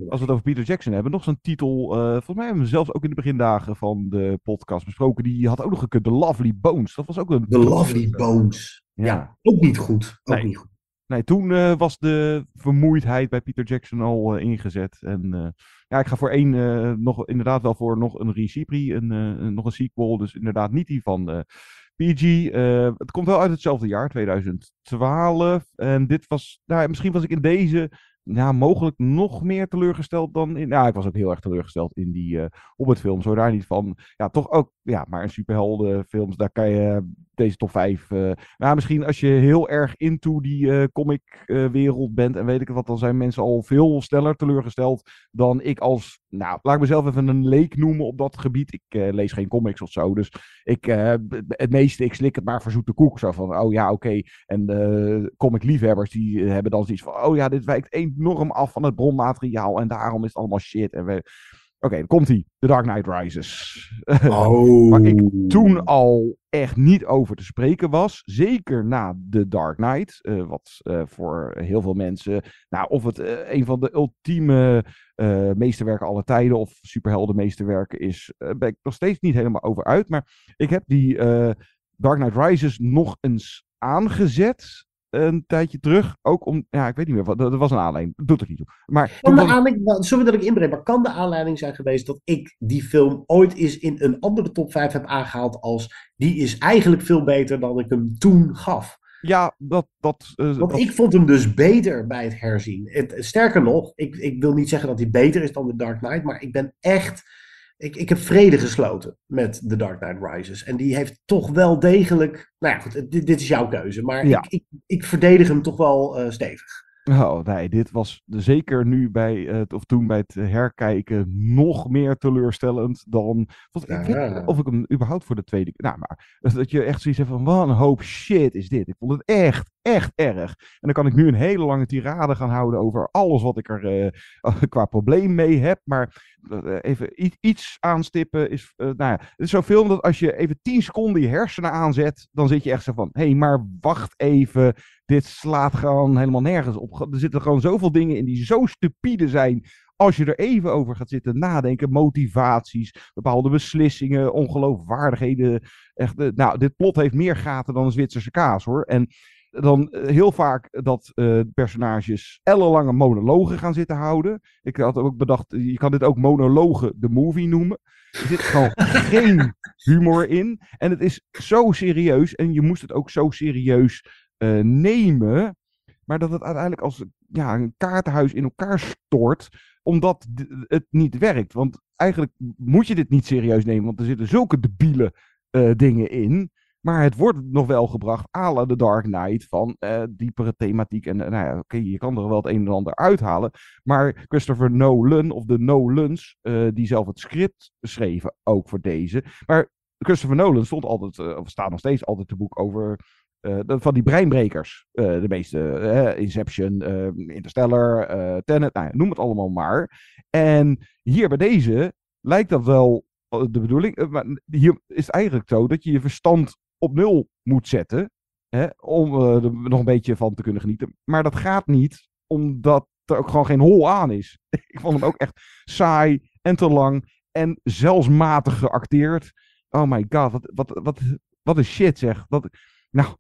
als we het over Peter Jackson hebben, nog zo'n titel, eh, volgens mij hebben we zelfs ook in de begindagen van de podcast besproken, die had ook nog gekund, The Lovely Bones. Dat was ook een... The Lovely Bones. Ja, ook niet goed. Ook Nee. niet goed. Nee, toen eh, was de vermoeidheid bij Peter Jackson al eh, ingezet. En eh, ja, ik ga voor één, nog, inderdaad wel voor nog een Recipri, een, nog een sequel. Dus inderdaad niet die van PG. Het komt wel uit hetzelfde jaar, 2012. En dit was, nou, misschien was ik in deze ja, mogelijk nog meer teleurgesteld dan in. Ja, ik was ook heel erg teleurgesteld in die eh Hobbit-films. Hoor daar niet van. Ja, toch ook. Ja, maar een superheldenfilms, daar kan je deze top 5. eh nou, misschien als je heel erg into die eh comic-wereld bent en weet ik wat, dan zijn mensen al veel sneller teleurgesteld dan ik als. Nou, laat ik mezelf even een leek noemen op dat gebied. Ik eh, lees geen comics of zo. Dus ik, eh, het meeste, ik slik het maar voor zoete koek. Zo van, oh ja, oké. En eh comic-liefhebbers die eh, hebben dan zoiets van, oh ja, dit wijkt één enorm af van het bronmateriaal en daarom is het allemaal shit. En we... Oké, dan komt hij. The Dark Knight Rises. Oh. Waar ik toen al echt niet over te spreken was. Zeker na The Dark Knight. eh, wat eh, voor heel veel mensen. Nou, of het eh, een van de ultieme meesterwerken aller tijden. of superheldenmeesterwerken is. eh, ben ik nog steeds niet helemaal over uit. Maar ik heb die Dark Knight Rises nog eens aangezet. Een tijdje terug. Ook om. Ja, ik weet niet meer. wat. Er was een aanleiding. Doet er niet toe. Maar. Kan de was- aanleiding, sorry dat ik inbreng, maar kan de aanleiding zijn geweest dat ik die film ooit eens in een andere top 5 heb aangehaald als die is eigenlijk veel beter dan ik hem toen gaf? Ja, dat. dat eh, Want dat- ik vond hem dus beter bij het herzien. Het, sterker nog, ik, ik wil niet zeggen dat hij beter is dan The Dark Knight, maar ik ben echt. Ik, ik heb vrede gesloten met The Dark Knight Rises. En die heeft toch wel degelijk. Nou ja, goed, dit, dit is jouw keuze. Maar Ja. ik, ik, ik verdedig hem toch wel eh, stevig. Oh nee, dit was zeker nu bij het, of toen bij het herkijken nog meer teleurstellend dan. Want ik weet Ja. niet of ik hem überhaupt voor de tweede keer. Nou, maar dat je echt zoiets hebt van: wat een hoop shit is dit. Ik vond het echt, echt erg. En dan kan ik nu een hele lange tirade gaan houden over alles wat ik er eh, qua probleem mee heb. Maar eh, even iets aanstippen is. eh, nou ja, het is zo'n dat als je even 10 seconden je hersenen aanzet, dan zit je echt zo van: hé, hey, maar wacht even dit slaat gewoon helemaal nergens op. Er zitten gewoon zoveel dingen in die zo stupide zijn. Als je er even over gaat zitten nadenken, motivaties, bepaalde beslissingen, ongeloofwaardigheden. Echt, nou, dit plot heeft meer gaten dan een Zwitserse kaas hoor. En dan eh, heel vaak dat eh, personages ellenlange monologen gaan zitten houden. Ik had ook bedacht, je kan dit ook monologen de movie noemen. Er zit gewoon geen humor in. En het is zo serieus. En je moest het ook zo serieus eh, nemen. Maar dat het uiteindelijk als ja, een kaartenhuis in elkaar stort. Omdat het niet werkt. Want eigenlijk moet je dit niet serieus nemen. Want er zitten zulke debiele eh, dingen in. Maar het wordt nog wel gebracht la The Dark Knight. Van eh, diepere thematiek. En nou ja, oké, je kan er wel het een en ander uithalen. Maar Christopher Nolan, of de Nolans, eh, die zelf het script schreven, ook voor deze. Maar Christopher Nolan stond altijd, eh, of staat nog steeds altijd te boek over de- van die breinbrekers. De meeste, Inception, Interstellar, Tenet, nou noem het allemaal maar. En hier bij deze lijkt dat wel de bedoeling. maar hier is het eigenlijk zo dat je je verstand op nul moet zetten. Hè, om eh, er nog een beetje van te kunnen genieten. Maar dat gaat niet, omdat er ook gewoon geen hol aan is. Ik vond hem ook echt saai en te lang. En zelfs matig geacteerd. Oh my god, wat, wat, wat, wat een shit zeg. Dat, nou,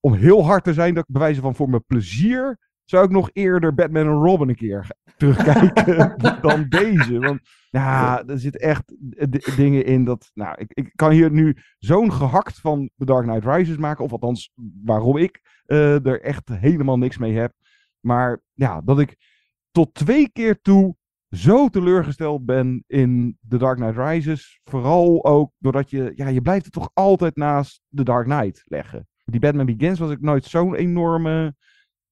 om heel hard te zijn, dat ik bewijzen van voor mijn plezier. Zou ik nog eerder Batman en Robin een keer terugkijken dan deze. Want ja, er zitten echt dingen in dat. Nou, ik, ik kan hier nu zo'n gehakt van The Dark Knight Rises maken. Of althans, waarom ik eh, er echt helemaal niks mee heb. Maar ja, dat ik tot twee keer toe zo teleurgesteld ben in The Dark Knight Rises. Vooral ook doordat je, ja, je blijft het toch altijd naast The Dark Knight leggen. Die Batman Begins was ik nooit zo'n enorme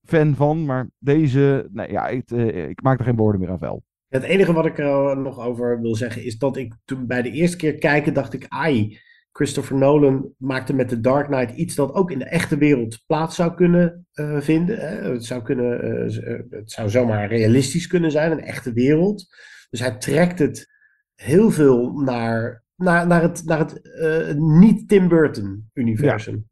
fan van. Maar deze, nee, ja, ik, eh, ik maak er geen woorden meer aan vuil. Het enige wat ik er eh, nog over wil zeggen is dat ik toen bij de eerste keer kijken dacht ik, ai, Christopher Nolan maakte met The Dark Knight iets dat ook in de echte wereld plaats zou kunnen eh, vinden. Hè? Het, zou kunnen, het zou zomaar realistisch kunnen zijn, een echte wereld. Dus hij trekt het heel veel naar, naar, naar het, naar het niet-Tim Burton-universum.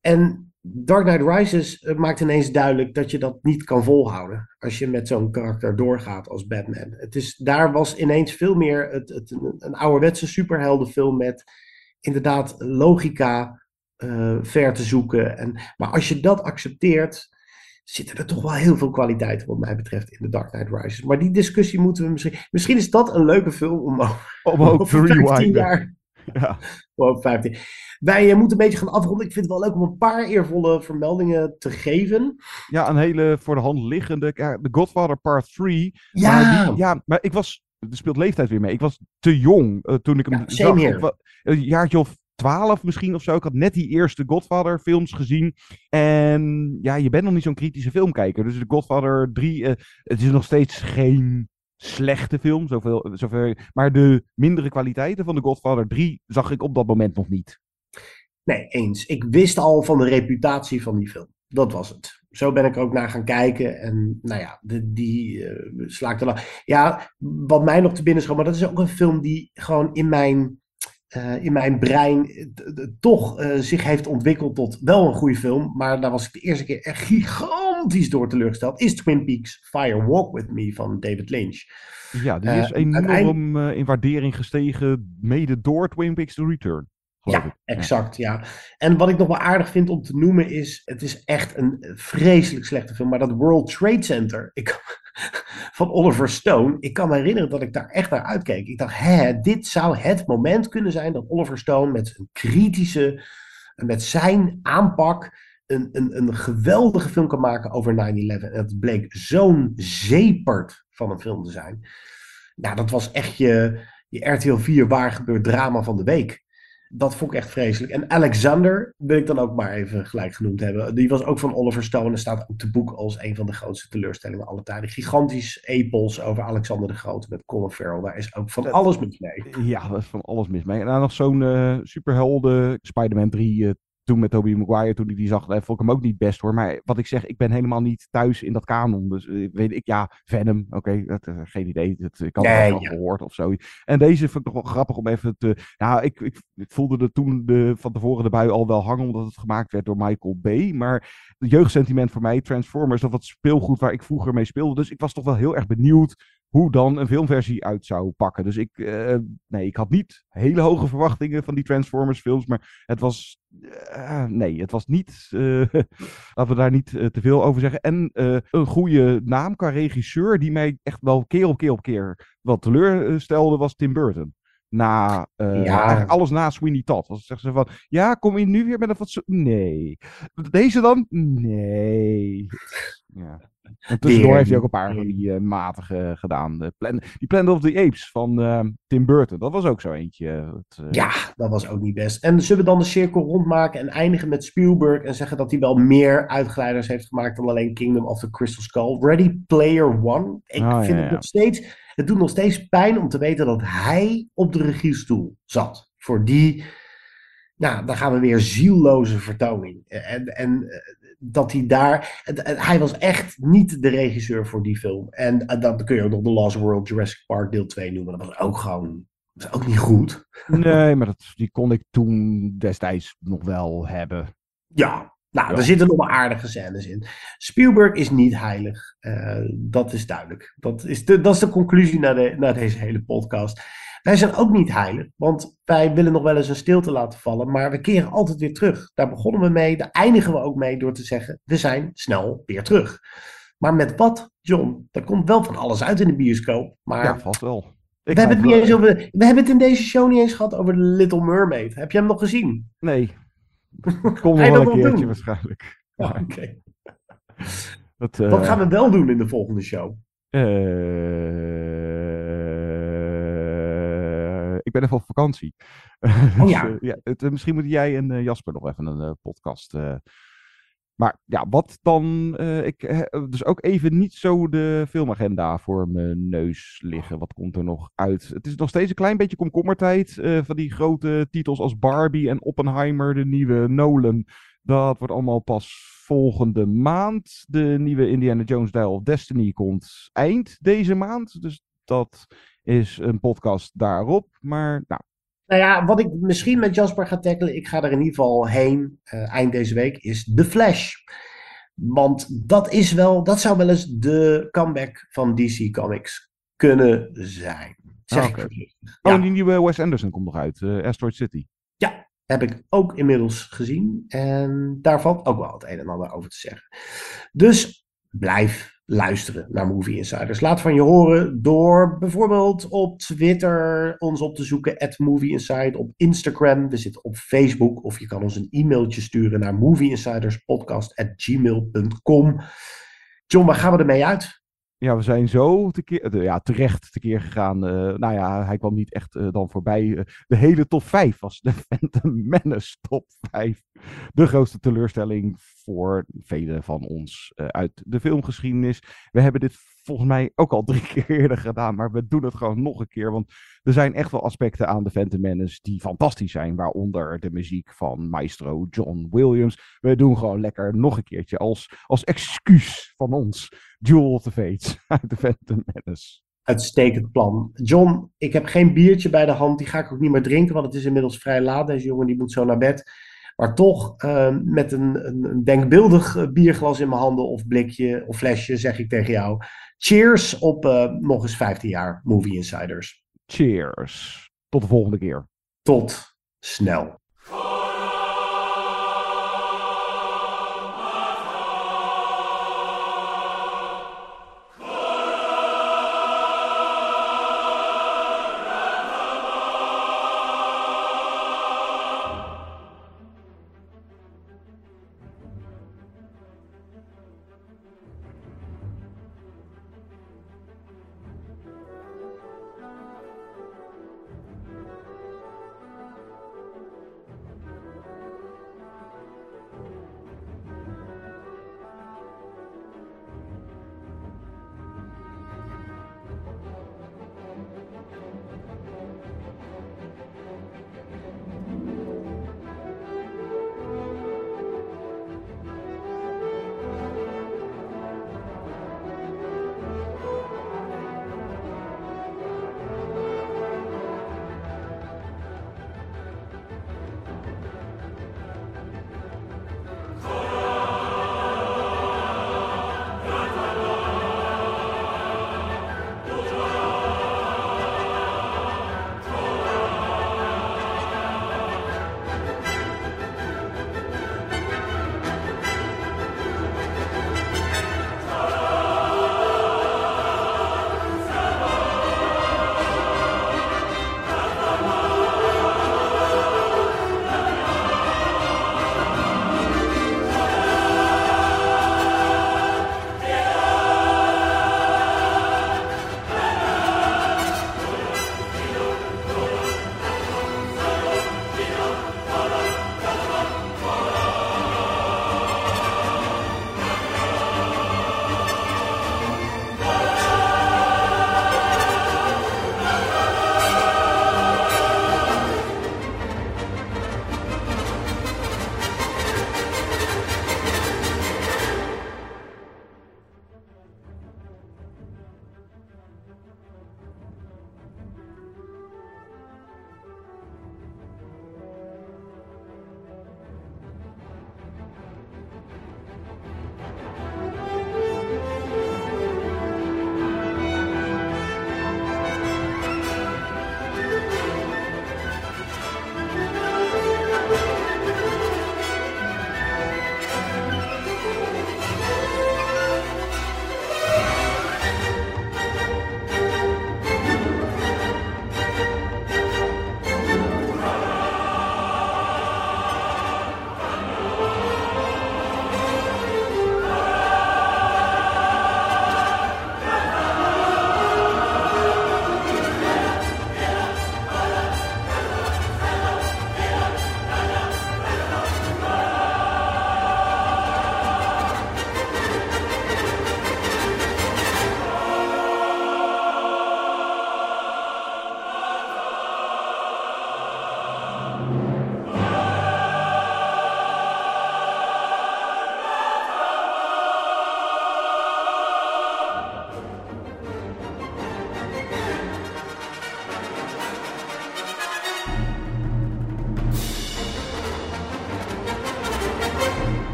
En Dark Knight Rises eh, maakt ineens duidelijk dat je dat niet kan volhouden. Als je met zo'n karakter doorgaat als Batman. Het is, daar was ineens veel meer het, het, een, een ouderwetse superheldenfilm met inderdaad logica eh, ver te zoeken. En, maar als je dat accepteert, zitten er toch wel heel veel kwaliteiten wat mij betreft in The Dark Knight Rises. Maar die discussie moeten we misschien... Misschien is dat een leuke film om, Om ook over te 15 rewinden. jaar... Ja. Over 15. Wij eh, moeten een beetje gaan afronden. Ik vind het wel leuk om een paar eervolle vermeldingen te geven. Ja, een hele voor de hand liggende. The Godfather Part 3. Ja. Maar, die, ja, maar ik was. Er speelt leeftijd weer mee. Ik was te jong eh, toen ik hem Ja, zag. Ik Een jaartje of twaalf misschien of zo. Ik had net die eerste Godfather films gezien. En ja, je bent nog niet zo'n kritische filmkijker. Dus The Godfather 3, eh, het is nog steeds geen slechte film. Zoveel, zoveel, maar de mindere kwaliteiten van The Godfather 3 zag ik op dat moment nog niet. Nee, eens. Ik wist al van de reputatie van die film. dat was het. Zo ben ik er ook naar gaan kijken. En nou ja, die sla ik er la- Ja, wat mij nog te binnen schoot, maar dat is ook een film die gewoon in mijn, uh, in mijn brein t- toch uh, zich heeft ontwikkeld tot wel een goede film. Maar daar was ik de eerste keer echt gigantisch door teleurgesteld. Is Twin Peaks Fire Walk With Me van David Lynch. Ja, die is enorm uiteindelijk- eh, in waardering gestegen, mede door Twin Peaks The Return. Ja, ik. exact, ja. En wat ik nog wel aardig vind om te noemen is, het is echt een vreselijk slechte film, maar dat World Trade Center ik, van Oliver Stone, ik kan me herinneren dat ik daar echt naar uitkeek. Ik dacht, hè, dit zou het moment kunnen zijn dat Oliver Stone met zijn kritische, met zijn aanpak een, een, een geweldige film kan maken over 9-11. En het bleek zo'n zeepert van een film te zijn. Nou, dat was echt je, je RTL 4 waar gebeurt drama van de week. Dat vond ik echt vreselijk. En Alexander wil ik dan ook maar even gelijk genoemd hebben. Die was ook van Oliver Stone en staat ook te boek als een van de grootste teleurstellingen aller tijden. Gigantisch epos over Alexander de Grote met Colin Farrell. Daar is ook van alles mis mee. Ja, dat is van alles mis mee. En dan nog zo'n eh, superhelden, Spider-Man 3, eh, toen met Tobey Maguire, toen ik die zag, eh, vond ik hem ook niet best hoor. Maar wat ik zeg, ik ben helemaal niet thuis in dat kanon. Dus eh, weet ik, ja, Venom, oké, dat, eh, geen idee. Dat, ik had het wel ja. gehoord of zo. En deze vond ik nog wel grappig om even te... Nou, ik, ik, ik voelde er toen de, van tevoren de bui al wel hangen, omdat het gemaakt werd door Michael Bay. Maar het jeugdsentiment voor mij, Transformers, dat was speelgoed waar ik vroeger mee speelde. Dus ik was toch wel heel erg benieuwd hoe dan een filmversie uit zou pakken. Dus ik, eh, nee, ik had niet hele hoge verwachtingen van die Transformers films, maar het was, eh, nee, het was niet, eh, laten we daar niet eh, te veel over zeggen. En een goede naam qua regisseur, die mij echt wel keer op keer op keer wat teleurstelde, was Tim Burton. Na Ja. alles na Sweeney Todd. Als zeggen ze van, ja, kom je nu weer met een fatsoen... Nee. Deze dan? Nee. Ja. En tussendoor heeft hij ook een paar van die eh, matige gedaan. De plan die Planet of the Apes van eh, Tim Burton. Dat was ook zo eentje. Het, eh, Ja, dat was ook niet best. En zullen we dan de cirkel rondmaken en eindigen met Spielberg en zeggen dat hij wel meer uitglijders heeft gemaakt dan alleen Kingdom of the Crystal Skull? Ready Player One. Ik Ah, vind ja, het ja. nog steeds, het doet nog steeds pijn om te weten dat hij op de regiestoel zat. Voor die, nou, dan gaan we weer zielloze vertoning. En, en eh, dat hij daar, hij was echt niet de regisseur voor die film. En eh, dan kun je ook nog The Lost World Jurassic Park deel 2 noemen. Dat was ook gewoon, dat was ook niet goed. Nee, maar dat, die kon ik toen destijds nog wel hebben. Ja, nou, Ja. er zitten nog wel aardige scènes in. Spielberg is niet heilig. Eh, dat is duidelijk. Dat is de, dat is de conclusie naar, de, naar deze hele podcast. Wij zijn ook niet heilig, want wij willen nog wel eens een stilte laten vallen, maar we keren altijd weer terug. Daar begonnen we mee, daar eindigen we ook mee door te zeggen, we zijn snel weer terug. Maar met wat, John? Er komt wel van alles uit in de bioscoop, maar Ja, vast wel. we hebben, het niet eens over, we hebben het in deze show niet eens gehad over The Little Mermaid. Heb je hem nog gezien? Nee. Kom Ga je nog wel een keertje doen? waarschijnlijk. Oh, Oké. Eh, Wat gaan we wel doen in de volgende show? eh, ben even op vakantie. Oh Dus, ja. eh, ja het, eh, misschien moeten jij en eh, Jasper nog even een podcast. Maar ja, wat dan? ik dus ook even niet zo de filmagenda voor mijn neus liggen. Wat komt er nog uit? Het is nog steeds een klein beetje komkommertijd. van die grote titels als Barbie en Oppenheimer, de nieuwe Nolan. Dat wordt allemaal pas volgende maand. De nieuwe Indiana Jones Dial of Destiny komt eind deze maand. Dus dat is een podcast daarop. Maar nou, Nou ja, wat ik misschien met Jasper ga tackelen, ik ga er in ieder geval heen eh, eind deze week, is The Flash. Want dat is wel, dat zou wel eens de comeback van DC Comics kunnen zijn. Zeg Ah, ik. Oh, die nieuwe Wes Anderson komt nog uit. Asteroid City. Ja, heb ik ook inmiddels gezien. En daar valt ook wel het een en ander over te zeggen. Dus blijf luisteren naar Movie Insiders. Laat van je horen door bijvoorbeeld op Twitter ons op te zoeken. At Movie Insider. Op Instagram. We zitten op Facebook. Of je kan ons een e-mailtje sturen naar movieinsiderspodcast.gmail.com. John, waar gaan we ermee uit? Ja, we zijn zo tekeer, de- ja, terecht tekeer gegaan. eh, nou ja, hij kwam niet echt eh, dan voorbij. Eh, de hele top 5 was de Phantom Menace top 5. De grootste teleurstelling voor velen van ons eh, uit de filmgeschiedenis. We hebben dit volgens mij ook al drie keer eerder gedaan, maar we doen het gewoon nog een keer. Want er zijn echt wel aspecten aan de Phantom Menace die fantastisch zijn. Waaronder de muziek van maestro John Williams. We doen gewoon lekker nog een keertje als, als excuus van ons. Duel of the Fates uit de Phantom Menace. Uitstekend plan. John, ik heb geen biertje bij de hand. Die ga ik ook niet meer drinken, want het is inmiddels vrij laat. Deze jongen die moet zo naar bed. Maar toch, uh, met een, een, denkbeeldig eh, bierglas in mijn handen of blikje of flesje, zeg ik tegen jou. Cheers op uh, nog eens 15 jaar Movie Insiders. Cheers. Tot de volgende keer. Tot snel.